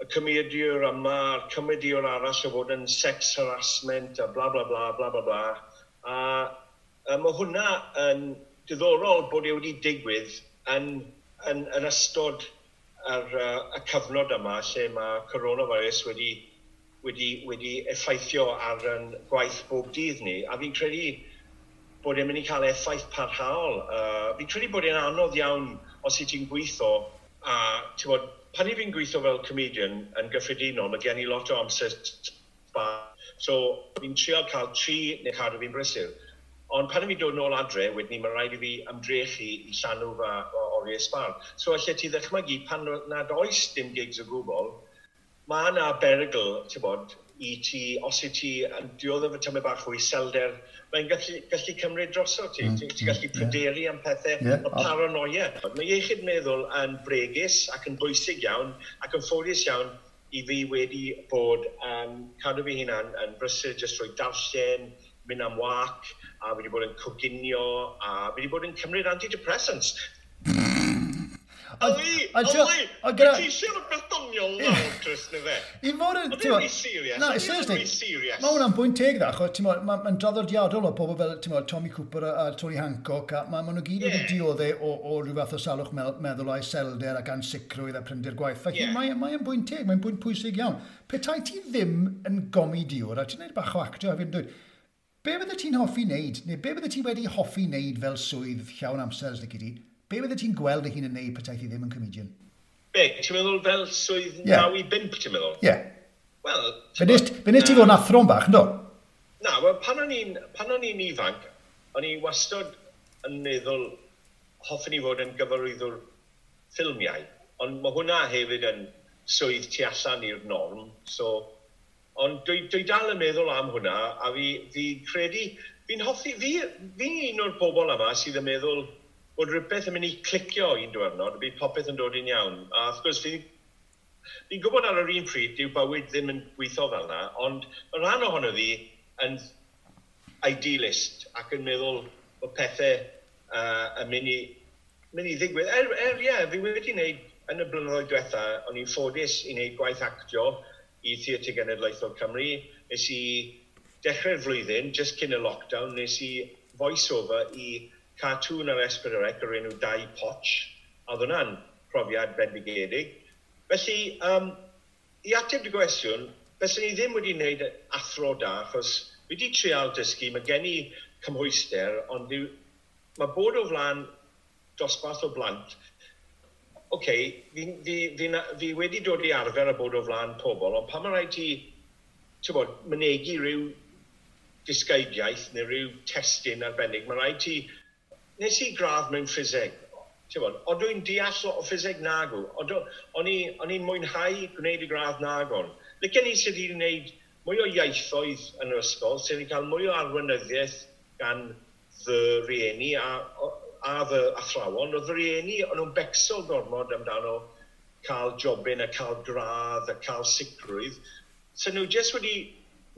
y cymediwr yma a'r cymediwr arall o fod yn sex harassment a bla bla bla bla bla bla. A, a mae hwnna yn diddorol bod e wedi digwydd yn, yn, yn ystod yr, uh, y cyfnod yma lle mae coronavirus wedi, wedi, wedi effeithio ar yn gwaith bob dydd ni. A fi'n credu bod e'n mynd i cael effaith parhaol. Uh, fi'n credu bod e'n anodd iawn os i ti'n gweithio a bod, pan i fi'n gweithio fel comedian yn gyffredinol, mae gen i lot o amser ba. So, fi'n trio cael tri neu cadw fi'n brysur. Ond pan i fi'n dod nôl adre, wedyn ni, mae rhaid i fi ymdrechu i llanw fa o oriau sbal. So, allai ti ddechmygu, pan nad oes dim gigs o gwbl, mae yna berygl, ti'n bod, i ti, os i ti yn diodd efo tymau bach o iselder, mae'n gallu, gallu cymryd drosodd ti. Mm, ti'n ti gallu mm, pryderu yeah. am pethau, yeah. o paranoia. Mae iechyd meddwl yn bregus ac yn bwysig iawn ac yn ffodus iawn i fi wedi bod um, cadw fi hunan yn brysur jyst trwy darllen, mynd am wac, a wedi bod yn coginio, a wedi bod yn cymryd antidepressants. Oli, Oli, mae ti eisiau rhywbeth doniol nawr, Chris, neu fe? I fod yn... Oedd e'n serious? Na, seriously. Mae hwnna'n bwynt teg dda, chos mae'n ma, ma draddodiadol o bobl fel mo, Tommy Cooper a, a Tony Hancock, a mae ma nhw gyd wedi yeah. dioddau o, o rhyw fath o salwch meddwl o'i selder ac ansicrwydd a prynder gwaith. Felly yeah. mae'n bwynt teg, mae'n bwynt pwysig iawn. Petai ti ddim yn gomi diwr, a ti'n gwneud bach o actio hefyd, dweud, be bydde ti'n hoffi wneud, neu be bydde ti wedi hoffi wneud fel swydd llawn amser, Nicky Dee? Be wydde ti'n gweld y hun yn neud petaeth ti ddim yn comedian? Be, ti'n meddwl fel swydd yeah. naw i bimp, ti'n meddwl? Ie. Yeah. Wel... Fe nes ti fod yn athro'n bach, ynddo? Na, wel, pan o'n i'n pan o'n i'n ifanc, o'n i wastod yn meddwl hoffwn i fod yn gyfarwyddwr ffilmiau, ond mae hwnna hefyd yn swydd tu allan i'r norm, so... Ond dwi, dwi dal yn meddwl am hwnna, a fi, fi credu, fi'n hoffi, fi, fi un o'r bobl yma sydd yn meddwl bod rhywbeth yn mynd i clicio un diwrnod, bydd popeth yn dod i'n iawn. A wrth gwrs, fi, fi'n gwybod ar yr un pryd, dyw bywyd ddim yn gweithio fel yna, ond y rhan ohono fi yn idealist ac yn meddwl bod pethau uh, yn mynd i, mynd i ddigwydd. Er, er yeah, fi wedi wneud yn y blynyddoedd diwetha, o'n i'n ffodus i wneud gwaith actio i Theatr Genedlaethol Cymru. Nes i dechrau'r flwyddyn, just cyn y lockdown, nes i voice-over i cartoon ar Esbrydorec o'r enw Dau Poch, a oedd hwnna'n profiad bendigedig. Felly, um, i ateb dy gwestiwn, byswn ni ddim wedi wneud athro da, achos fi wedi trial dysgu, mae gen i cymhwyster, ond mae bod o flan dosbarth o blant, oce, okay, fi, fi, fi, fi wedi dod i arfer a bod o flan pobl, ond pan mae rhaid ti, ti'n bod, mynegu rhyw disgeidiaeth neu rhyw testyn arbennig, mae rhaid ti nes i gradd mewn ffiseg. Bod, o dwi'n deall o ffiseg nagw. O'n i'n mwynhau gwneud y gradd nagon. Lycen ni sydd wedi gwneud mwy o iaithoedd yn yr ysgol, sydd wedi cael mwy o arweinyddiaeth gan fy rieni a, a fy athrawon. Oedd fy rieni, o'n nhw'n becso gormod amdano cael jobyn a cael gradd a cael sicrwydd. So nhw jyst wedi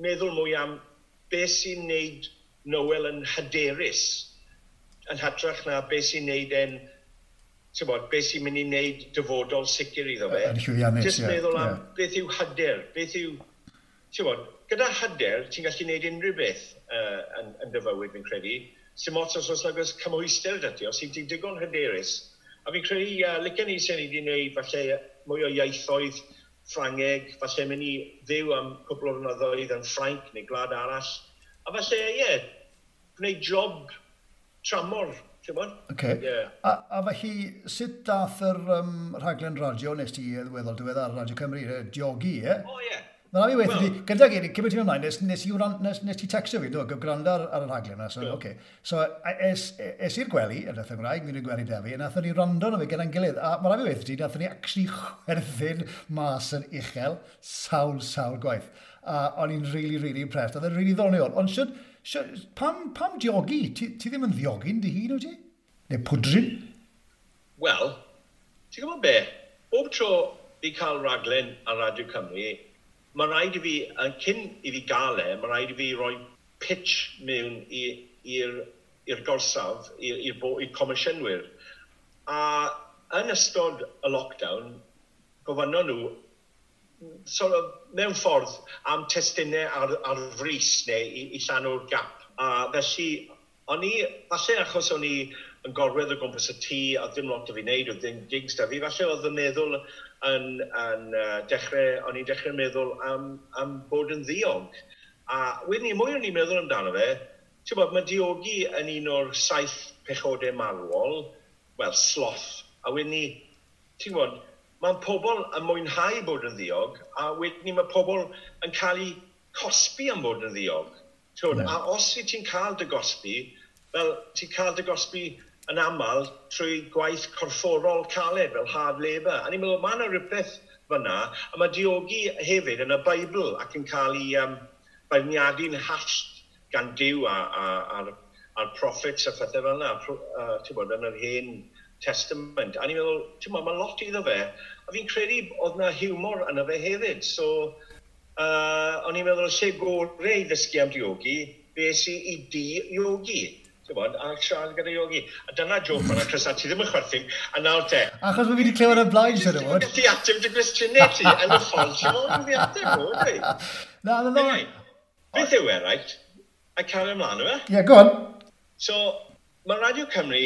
meddwl mwy am beth sy'n neud Noel yn hyderus yn hytrach na beth sy'n neud e'n, ti'n bod, beth sy'n mynd i wneud dyfodol sicr iddo fe. Yn llwyddiannus, ie. Jyst meddwl am yeah. beth yw hyder, beth yw, ti'n bod, gyda hyder, ti'n gallu gwneud unrhyw beth uh, yn, yn dyfywyd, fi'n credu. Sim ots os oes nagos cymhwyster dati, os ti'n digon hyderus. A fi'n credu, uh, licen ni sy'n ni wedi gwneud falle mwy o ieithoedd Ffrangeg, falle mynd i ddiw am cwbl o rynyddoedd yn Ffrainc neu glad arall. A falle, ie, yeah, gwneud job tramor, ti'n bod? Okay. Yeah. A, a felly, sut dath yr um, rhaglen radio nes ti ddiweddol diwedd ar Radio Cymru, e, diogi, e? O, oh, ie. Yeah. Mae'n rhaid i weithio well, ti, gyda gyd, cymryd ti'n ymlaen, nes, nes, wran, nes, nes ti textio fi, dwi'n gwrando ar, ar y rhaglen yna. So, yeah. okay. so es, es i'r gwely, yn y Gymraeg, mi'n gwely defi, a nathon ni rando na fi gyda'n gilydd. A mae'n rhaid i weithio ti, nathen ni actually chwerthin mas yn uchel, sawl, sawl gwaith. A o'n i'n really, really impressed. Oedd e'n really ddoniol. Ond siwt, Pam, pam diogi? Ti, ti ddim yn ddiogi'n dy hun o ti? Neu pwdrin? Wel, ti'n gwybod be? Bob tro fi cael raglen ar Radio Cymru, mae rhaid i fi, yn cyn i fi gael e, mae rhaid i fi roi pitch mewn i'r gorsaf, i'r comisiynwyr. A yn ystod y lockdown, gofynno nhw, sort of, mewn ffordd am testunau ar, ar frys neu i, i llanw'r gap. A felly, o'n i, falle achos o'n i yn gorwedd o gwmpas y tŷ a ddim lot o fi wneud o ddim gigs da fi, falle oedd yn meddwl yn, yn uh, dechrau, o'n i'n dechrau meddwl am, am bod yn ddiog. A wedyn ni, mwy o'n i'n meddwl amdano fe, ti'n bod, mae diogi yn un o'r saith pechodau marwol, wel, sloth. A wedyn ni, ti'n bod, mae pobl yn mwynhau bod yn ddiog, a wedyn mae pobl yn cael eu cosbi am bod yn ddiog. Twn, yeah. A os i ti'n cael dy gosbi, fel ti'n cael dy gosbi yn aml trwy gwaith corfforol caled fel hard labour. A ni'n meddwl, mae yna rhywbeth fyna, a mae diogi hefyd yn y Beibl ac yn cael ei um, beirniadu'n hasht gan Dyw a, a, a'r, a'r prophets a phethau fel yna, uh, ti'n bod, yn yr hen testament. A ni'n meddwl, ti'n meddwl, mae lot iddo fe, A fi'n credu oedd na hiwmor yna fe hefyd. So, uh, o'n i'n meddwl, lle gorau i ddysgu am diogi, bes i i di iogi. Bod, a siarad gyda Iogi. A dyna joke yna, Chris, a ti ddim yn chwerthin, a nawr te. Achos mae fi wedi clywed y blaen, siarad o fod. Ti ateb dy gwestiynau ti, yn y ffordd, ti'n fawr fi ateb o, dwi. Na, na, na. Beth yw e, right? A cael ymlaen yma? E? Ie, yeah, go on. So, mae Radio Cymru,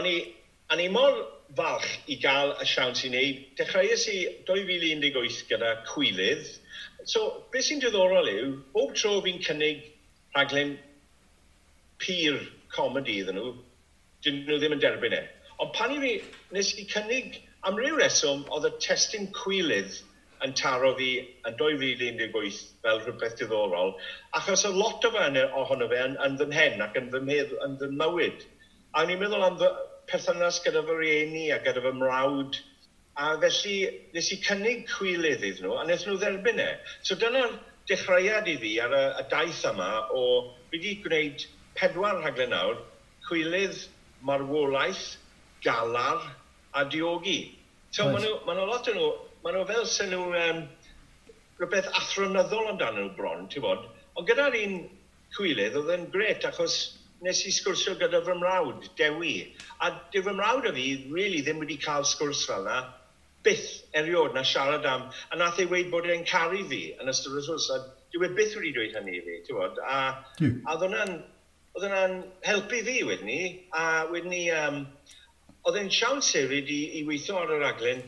o'n i, o'n i mor falch i gael y siawns i wneud. Dechreuais i 2018 gyda cwylydd. So, beth sy'n diddorol yw, bob tro fi'n cynnig rhaglen pyr comedi iddyn nhw, dyn nhw ddim yn derbyn e. Ond pan i fi nes i cynnig am ryw reswm, oedd y testyn cwylydd yn taro fi yn 2018 fel rhywbeth diddorol, achos y lot o fe ohono fe yn, yn fy mhen ac yn fy, mhed, yn fy mywyd. A ni'n meddwl am perthynas gyda fy rieni a gyda fy mrawd. A felly, nes i cynnig cwylydd iddyn nhw, a nes nhw dderbyn e. So dyna'r dechreuad i fi ar y, y daith yma o, fi wedi gwneud pedwar rhaglen nawr, cwylydd, marwolaeth, galar a diogi. So right. maen nhw, ma lot o nhw, maen nhw fel sy'n nhw um, rhywbeth athronyddol amdano nhw bron, ti'n bod. Ond gyda'r un cwylydd, oedd e'n gret achos nes i sgwrsio gyda fy mrawd, Dewi. A dy fy mrawd o fi, really, ddim wedi cael sgwrs fel yna, byth eriod na siarad am, a nath ei weid bod e'n caru fi yn ystod y sgwrs, a dwi wedi byth wedi dweud hynny i fi, ti'n bod? A, a oedd hwnna'n oedd hwnna'n helpu fi wedyn ni, a wedyn ni, um, oedd e'n siawns hefyd i, i weithio ar y raglen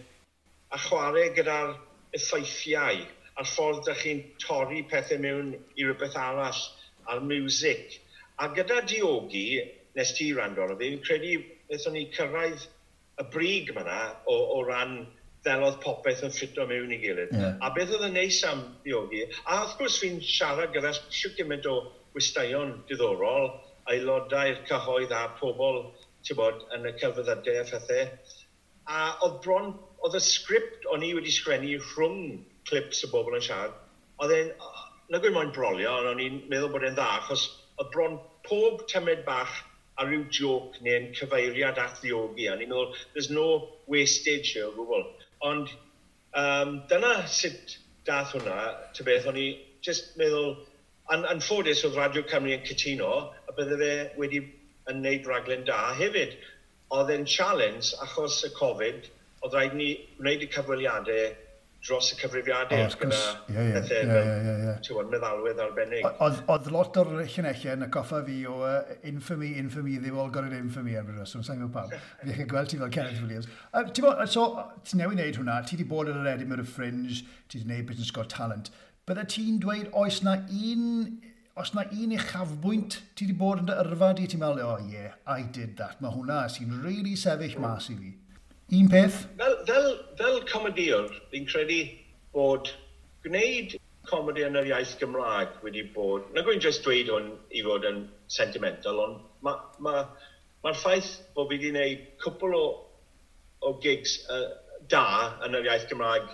a chwarae gyda'r effeithiau a'r ffordd ydych chi'n torri pethau mewn i rhywbeth arall, a'r music, A gyda diogi, nes ti rando arno fi, fi'n credu beth o'n i cyrraedd y brig fyna o, o ran ddelodd popeth yn ffito mewn i gilydd. Yeah. A beth oedd yn neis am diogi, a wrth gwrs fi'n siarad gyda siw gymaint o gwestaion diddorol, aelodau'r cyhoedd a pobl bod, yn y cyfyddydau a phethau. A oedd bron, oedd y sgript o'n i wedi sgrennu rhwng clips y bobl yn siarad, oedd e'n, na gwyn moyn brolio, ond o'n i'n meddwl bod e'n dda, achos oedd bron pob tymed bach a rhyw joc neu'n cyfeiriad at ddiogi. A ni'n meddwl, there's no wastage here o gwbl. Ond um, dyna sut dath hwnna, ty beth, o'n i just meddwl, yn an, ffodus oedd Radio Cymru yn cytuno, a bydde fe wedi yn neud raglen da hefyd. Oedd e'n challenge achos y Covid, oedd rhaid ni wneud y cyfweliadau dros y cyfrifiadau oh, gyda pethau fel meddalwedd arbennig. Oedd lot o'r llunellau yn y coffa fi o uh, infamy, infamy, ddim ol gorau'r infamy ar bryd rheswm, sa'n gwybod pam. Fi eich gweld ti fel Kenneth Williams. Uh, ti bo, so, ti newydd wneud hwnna, ti wedi bod yn yr Edinburgh Fringe, ti wedi wneud Britain's Got Talent. Bydde ti'n dweud, oes na un os na un uchafbwynt ti wedi bod yn dy yrfa di, ti'n meddwl, oh yeah, I did that. Mae hwnna sy'n really sefyll mas i fi. Un peth? Fel, fel, fel comediwr, fi'n credu bod gwneud comedi yn yr iaith Gymraeg wedi bod... Na gwyn just dweud hwn i fod yn sentimental, ond mae'r ma, ma, ma ffaith bod fi wedi gwneud cwpl o, o gigs uh, da yn yr iaith Gymraeg.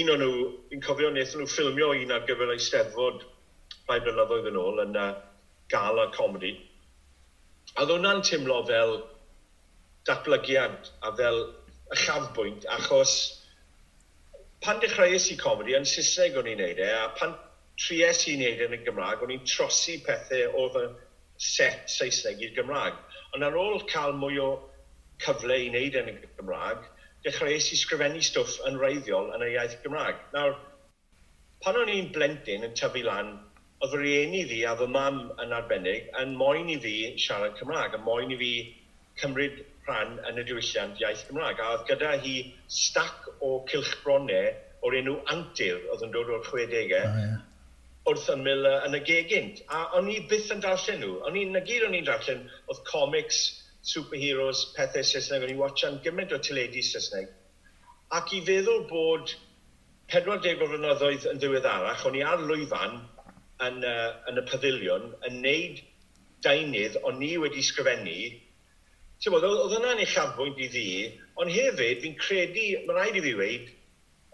Un o'n nhw, fi'n cofio, wnaethon nhw ffilmio un ar gyfer ei steddfod rhai blynyddoedd yn ôl yn uh, gala comedi. A oedd hwnna'n teimlo fel datblygiad a fel y chafbwynt, achos pan dechreuais i comedi yn Saesneg o'n i'n neud e, a pan tries i wneud e yn y Gymraeg, o'n i'n trosi pethau oedd y set Saesneg i'r Gymraeg. Ond ar ôl cael mwy o cyfle i wneud e yn y Gymraeg, dechreuais i sgrifennu stwff yn reiddiol yn y iaith Gymraeg. Nawr, pan o'n i'n blentyn yn tyfu lan, oedd fy rieni fi a fy mam yn arbennig yn moyn i fi siarad Cymraeg, a moyn i fi cymryd rhan yn y diwylliant iaith Gymraeg. A oedd gyda hi stac o cilchbronau o'r enw Antir, oedd yn dod o'r 60au, oh, yeah. wrth ymyl uh, yn y gegint. A o'n i byth yn darllen nhw. O'n i'n gyd o'n i'n darllen, oedd comics, superheroes, pethau Saesneg. O'n i'n watchan gymaint o teledu Saesneg. Ac i feddwl bod 40 o flynyddoedd yn ddiweddarach, o'n i ar lwyfan yn, uh, yn y pafiliwn yn neud deunydd o'n ni wedi sgrifennu bod, oedd yna'n uchafbwynt i ddi, ond hefyd fi'n credu, mae rhaid i fi weid,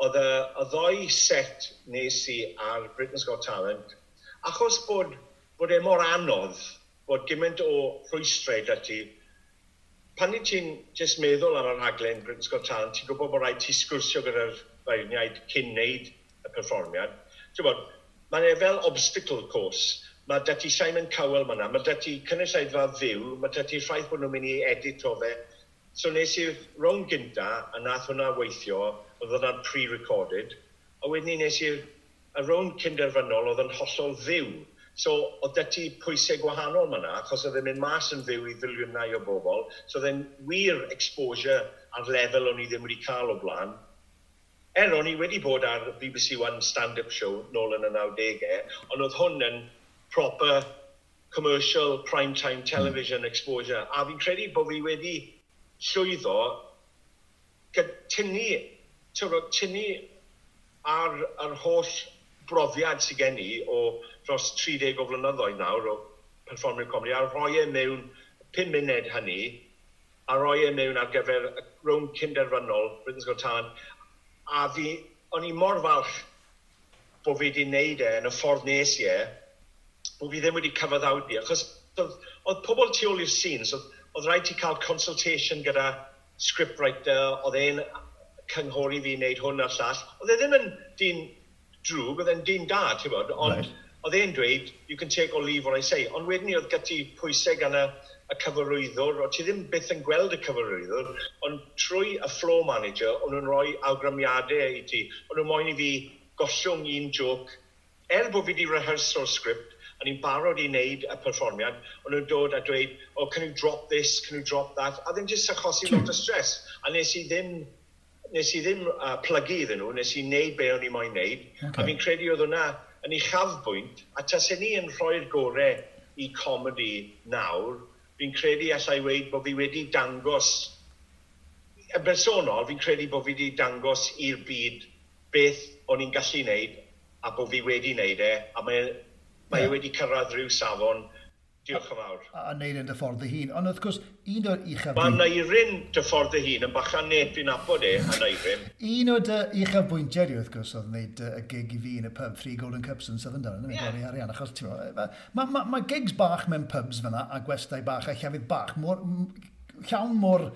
oedd y, y ddoi set nes i ar Britain's Got Talent, achos bod, bod e mor anodd bod gymaint o rhwystrau dy ti, pan i ti'n just meddwl ar y rhaglen Britain's Got Talent, ti'n gwybod bod rhaid ti sgwrsio gyda'r feirniaid cyn wneud y perfformiad. Ti'n bod, mae'n e fel obstacle course. Mae dy ti Simon Cowell ma Mae dy ti cynnysaidfa fyw. Mae dy ti ffaith bod nhw'n mynd i edit o fe. So nes i'r rown gynta a nath hwnna weithio, oedd hwnna'n pre-recorded, a wedyn ni nes i'r rown cynderfynol oedd yn hollol fyw. So oedd dy ti pwysau gwahanol ma achos oedd e'n mynd mas yn fyw i ddiliwnau o bobl, so oedd e'n wir exposure ar lefel o'n i ddim wedi cael o blaen. Er o'n i wedi bod ar BBC One stand-up show nôl yn y 90au, ond oedd hwn yn proper commercial prime time television exposure. A fi'n credu bod fi wedi llwyddo tynnu, tynnu ar yr holl brofiad sydd gen i o dros 30 o flynyddoedd nawr o perfformio comedy a rhoi e mewn 5 munud hynny a rhoi e mewn ar gyfer rhwng cynderfynol Britain's Got Talent a fi, o'n i mor falch bod fi wedi wneud e yn y ffordd nes i e bod fi ddim wedi cyfaddawdu, achos oedd, oedd pobl tu ôl i'r scenes, oedd, oedd rhaid ti cael consultation gyda scriptwriter, oedd e'n cynghori fi wneud hwn a'r llall. Oedd e ddim yn dyn drwg, oedd e'n dyn da, ti'n bod, ond right. oedd e'n dweud, you can take or leave what I say. Ond wedyn ni oedd gyda pwysau gan y, y cyfarwyddwr, o ti ddim byth yn gweld y cyfarwyddwr, ond trwy y flow manager, o'n nhw'n rhoi awgrymiadau i ti. O'n nhw'n moyn i fi gollwng un joc, er bod fi wedi rehearsal script, a ni'n barod i wneud y perfformiad, ond nhw'n dod a dweud, oh, can you drop this, can you drop that, a ddim jyst achosi lot o stress. A nes i ddim nes i ddim uh, plygu iddyn nhw, nes i wneud be o'n i moyn wneud, okay. a fi'n credu oedd hwnna yn ei chafbwynt, a tas e ni yn rhoi'r gorau i comedy nawr, fi'n credu allai weid bod fi wedi dangos, y bersonol, fi'n credu bod fi wedi dangos i'r byd beth o'n i'n gallu wneud a bod fi wedi wneud e, a mae e mae yeah. wedi cyrraedd rhyw safon. Diolch yn fawr. A, a neud yn dy ffordd y hun. Ond wrth gwrs, un o'r uchaf... Mae Neirin dy ffordd y hun yn bachan neb i'n abod e, a Neirin. un o'r uchaf bwyntiau wrth gwrs, oedd wneud y gig i fi yn y pub, Free Golden Cups yn Southern Down, yn yeah. gwneud arian, achos ti'n Mae ma, ma, ma gigs bach mewn pubs fyna, a gwestau bach, a llefydd bach, mor, llawn mor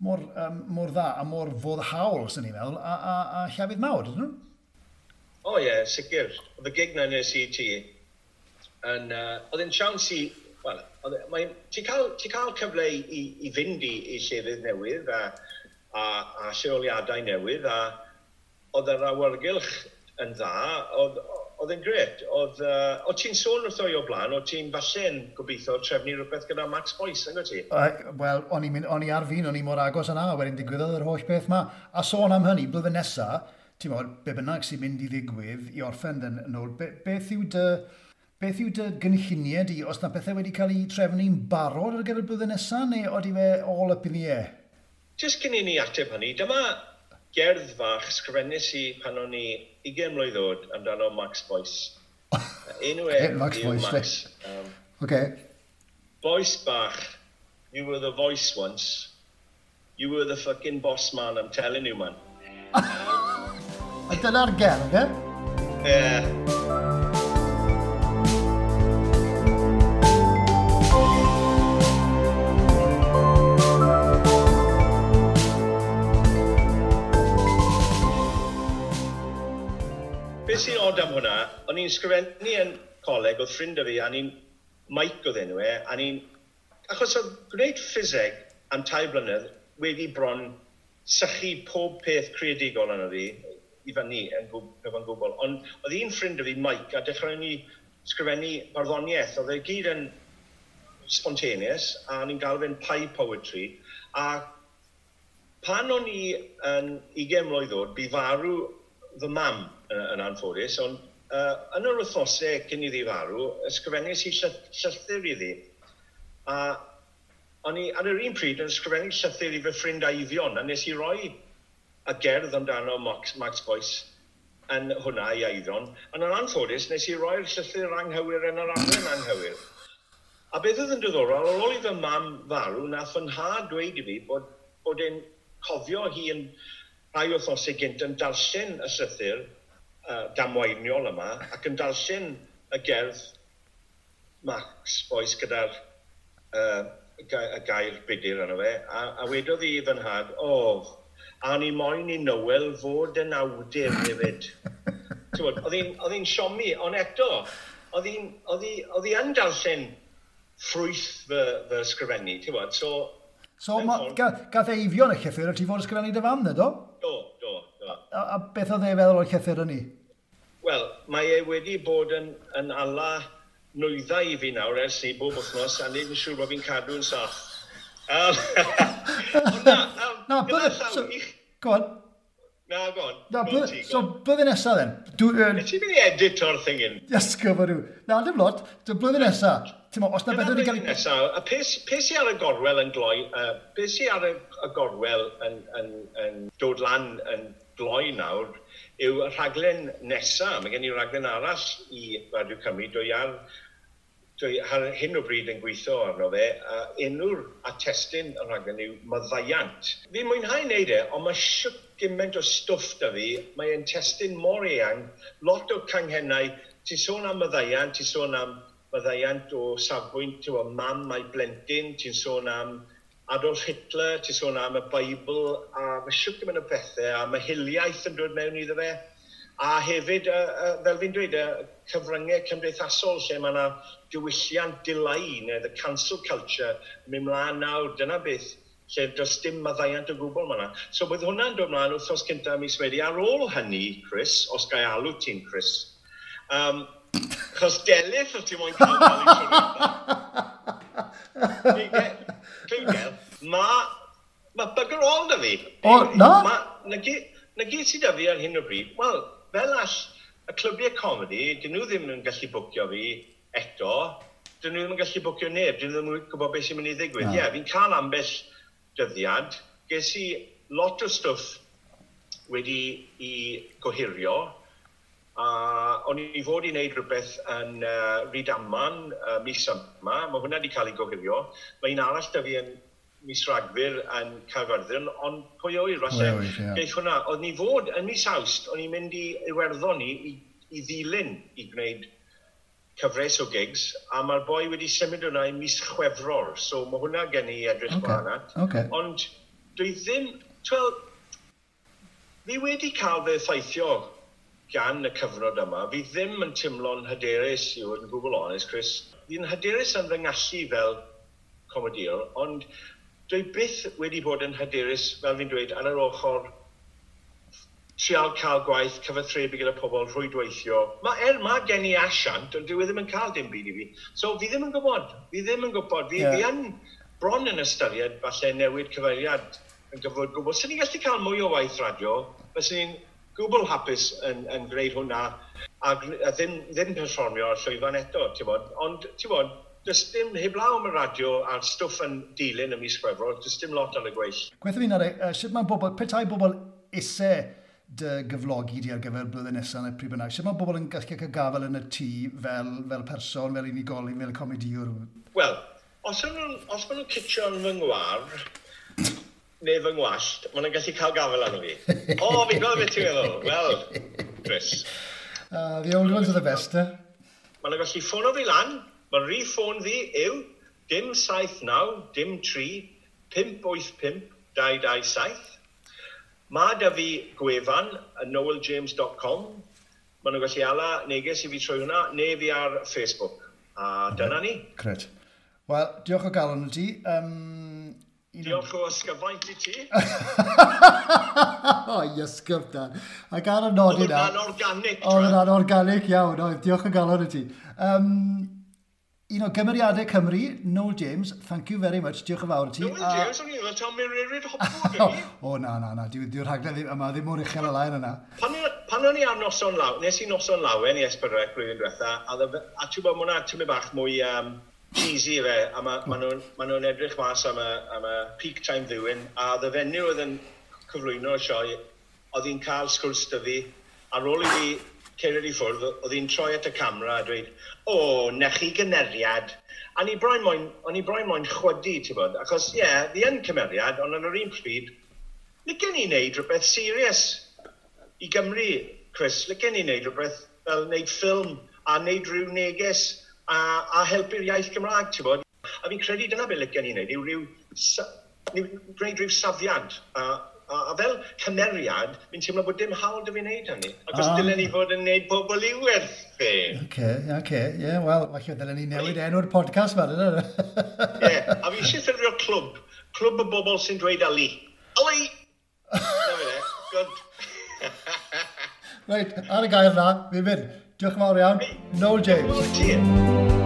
mor, um, mor dda a mor fodd hawl, sy'n ni'n meddwl, a, a, a llefydd mawr, ydyn nhw? O oh, ie, yeah, sicr. Oedd y gig na nes i ti, Yn, uh, oedd e'n siawns i, wel, e, ti'n cael, ti cael cyfle i, i fynd i, i llefydd newydd a, a, a lleoliadau newydd a oedd yr awyrgylch yn dda, oedd, oedd e'n gret. Oedd, uh, oedd ti'n sôn wrtho i o blaen, oedd ti'n falle'n gobeithio trefnu rhywbeth gyda Max Boyce, yng ti? Uh, Wel, o'n i'n ar fi'n, o'n i mor agos yna, wedyn digwyddodd yr holl beth yma. A sôn am hynny, blwyddyn nesaf, ti'n modd, be bynnag sy'n mynd i ddigwydd i orffen yn ôl, be, beth yw dy... Uh, Beth yw dy gynlluniau di? Os na bethau wedi cael ei trefnu'n barod ar gyfer blwyddyn nesaf, neu oeddi fe all up in the air? Just cyn i ni ateb hynny, dyma gerdd fach sgrifennus i pan o'n i 20 mlynedd oed amdano Max Boyce. Enw e Max Boyce. Max. Um, okay. Boyce bach, you were the voice once. You were the fucking boss man, I'm telling you man. A dyna'r gerdd, e? Ie. Yeah. beth sy'n od am hwnna, o'n i'n sgrifennu yn coleg, oedd ffrind o fi, a ni'n Mike oedd enw e, a ni'n... Achos oedd gwneud ffiseg am tai blynedd wedi bron sychu pob peth creadigol yna fi, i fyny yn gyfan gwbl. Ond oedd un ffrind o fi, Mike, a dechrau ni sgrifennu barddoniaeth. Oedd e gyd yn spontaneous, a ni'n gael fe'n pai poetry. A pan o'n i yn 20 mlynedd oed, bu farw fy mam yn, yn anffodus, ond uh, yn yr wythnosau cyn iddi farw, ysgrifennus i llythyr iddi. A o'n i ar yr un pryd yn ysgrifennu llythyr i fy ffrind aiddion, a nes i roi y gerdd amdano Max, Max Boyce yn hwnna i aiddion. Yn yr anffodus, nes i roi'r llythyr anghywir yn yr adran anghywir. A beth oedd yn diddorol, ar ôl i fy mam farw, nath yn ha dweud i fi bod, bod e'n cofio hi yn rhai wythnosau gynt yn darllen y llythyr uh, damwainiol yma ac yn darllen y gerdd Max oes gyda'r uh, y gair budur yna fe, a, a wedodd i fy nhad, o, oh, a ni moyn i Noel fod yn awdur hefyd. oedd hi'n siomi, ond eto, oedd hi'n yn darllen ffrwyth fy, fy ysgrifennu, ti'n bod, so So ma, gath e eifio yn y llythyr, a ti fod ysgrifennu dy fan, do? Do, do, do. A, a beth oedd e feddwl o'r llythyr yn ni? Wel, mae e wedi bod yn, yn ala nwyddau i fi nawr ers ni bob wythnos, a nid yn siŵr bod fi'n cadw'n saff. Um, na, um, na, bydde... So, go on. Na, go on. Na, bydde, so, bydde nesaf then? Dwi... Uh, Nes i mynd i edit o'r thing in. Yes, gyfer nhw. Na, dim lot. Blwyddyn nesaf. Ti'n os na beth wedi cael ei... Nesaf, a pes, pes i ar y gorwel yn gloi, uh, pes i ar y, y gorwel yn, yn, yn, dod lan yn gloi nawr, yw y rhaglen nesaf. Mae gen i rhaglen arall i Radio Cymru. Dwi ar, dwi ar hyn o bryd yn gweithio arno fe, a enw'r atestyn y rhaglen yw Myddaiant. Fi mwynhau wneud e, ond mae siwt gymaint o stwff da fi. Mae'n testyn mor eang, lot o canghennau. Ti'n sôn am Myddaiant, ti'n sôn am maddeiant o safbwynt, ti'n gwybod, mam a'i blentyn, ti'n sôn am Adolf Hitler, ti'n sôn am y Beibl, a mae siwt yn mynd o bethau, a mae hiliaeth yn dod mewn iddo fe. A hefyd, uh, uh, fel fi'n dweud, y cyfryngau cymdeithasol lle mae yna diwylliant dilai neu the cancel culture mynd mlaen nawr, dyna beth lle does dim maddaiant o gwbl mae yna. So bydd hwnna'n dod mlaen wrthos cyntaf mis wedi. Ar ôl hynny, Chris, os gael alw ti'n Chris, um, Chos delith o ti moyn cael cael ei Clywgel, mae ma bugger all da fi. O, na? Ma, na, na gyd sydd da fi ar hyn o bryd, wel, fel all y clybiau comedi, dyn nhw ddim yn gallu bwcio fi eto, dyn nhw ddim yn gallu bwcio neb, dyn nhw ddim yn gwybod beth sy'n mynd i ddigwydd. Ie, yeah, fi'n cael ambell dyddiad, ges i lot o stwff wedi i gohirio, a o'n i fod i wneud rhywbeth yn uh, Rydaman uh, mis yma, mae hwnna wedi cael ei gohirio. Mae un arall da fi yn mis Ragfyr yn Caerfyrddin, ond pwy o'i rhywbeth? Yeah. Geith hwnna, oedd ni fod yn mis Awst, o'n i'n mynd i Iwerddon ni i, i ddilyn i gwneud cyfres o gigs, a mae'r boi wedi symud hwnna i mis Chwefror, so mae hwnna gen i edrych okay. hwnna. Okay. Ond dwi ddim, twel, fi wedi cael fe effeithio gan y cyfnod yma, fi ddim yn tymlo'n hyderus i fod yn gwbl onest, Chris. Fi'n hyderus yn fy ngallu fel comediwr, ond dwi byth wedi bod yn hyderus, fel fi'n dweud, ar yr ochr trial cael gwaith cyfathrebu gyda pobl rhwydweithio. Mae er mae gen i asiant, ond dwi e ddim yn cael dim byd i fi. So fi ddim yn gwybod, fi ddim yn gwybod. Fi, yeah. fi yn bron yn ystyried falle newid cyfeiriad yn gyfod gwbl. Swn ni'n gallu cael mwy o waith radio, fyswn i'n gwbl hapus yn, yn gwneud hwnna a, a ddim, ddim perfformio ar llwyfan eto, ti'n bod. Ond, ti'n bod, does dim heblaw am y radio a'r stwff yn dilyn y mis Chwefror, does dim lot ar y gweill. Gwethaf fi'n arau, e, uh, e, sut mae bobl, petai bobl isse dy gyflogi di ar gyfer blwyddyn nesaf neu pryd bynnag, sut mae bobl yn gallu cael gafel yn y tŷ fel, fel person, fel unigolyn, fel comediwr? Wel, os maen nhw'n citio yn fy ngwar, neu fy ngwallt, maen nhw'n gallu cael gafel arno fi. O, oh, fi'n gweld beth ti'n meddwl. Wel, Chris. Uh, the old ones are the best, eh? Maen nhw'n gallu ffono fi lan, maen rhi ffôn fi yw dim 79, dim 3, 585, 227. Mae da fi gwefan yn noeljames.com. Maen nhw'n gallu ala neges i fi trwy hwnna, neu fi ar Facebook. A dyna ni. Cred. Wel, diolch o galon y ti. Um, Diolch o ysgyfaint i ti. o, i ysgyf dan. A ar y nodi na... Oedd yna'n organic. Oedd yna'n organic iawn, oedd. Diolch o galon i ti. Um, un o gymeriadau Cymru, Noel James, thank you very much, diolch yn fawr ti. Noel a... James, o'n i'n dweud tam i'r rhaid hopfod i. O, na, na, na, diw'r diw rhaglen ddim yma, ddim mor uchel y lain yna. Pan o'n i ar noson law, nes i noson lawen i Esbyrrec blwyddyn diwetha, a, a ti'n bod mwna tymau bach mwy um, easy fe, a ma, ma nhw'n ma nhw edrych mas am y, am y peak time ddiwyn, a the venue oedd yn cyflwyno y sioe, oedd hi'n cael sgwrs dy fi, ar ôl i fi cered i ffwrdd, oedd hi'n troi at y camera a dweud, o, oh, na chi gyneriad. A ni braen moyn, o'n i braen moyn chwydu, ti'n bod, achos, ie, yeah, fi yn cymeriad, ond yn yr un pryd, licen i wneud rhywbeth serius i Gymru, Chris, licen i wneud rhywbeth fel wneud ffilm a wneud rhyw neges a, a helpu'r iaith Gymraeg, ti'n bod? A fi'n credu dyna beth licen i wneud, yw rhyw, gwneud rhyw safiad. A, a, a fel cymeriad, fi'n teimlo bod dim hawl dy fi wneud hynny. Ac os ah. dylen ni fod yn wneud pobl i werthu. Oce, oce, ie, wel, falle dylen ni newid enw'r podcast fan yna. E? Ie, a fi eisiau ffurfio clwb, clwb y bobl sy'n dweud Ali. Ali! Na fe, good. Reit, ar y gair na, fi'n mynd. Diolch yn fawr iawn. Noel James. Oh,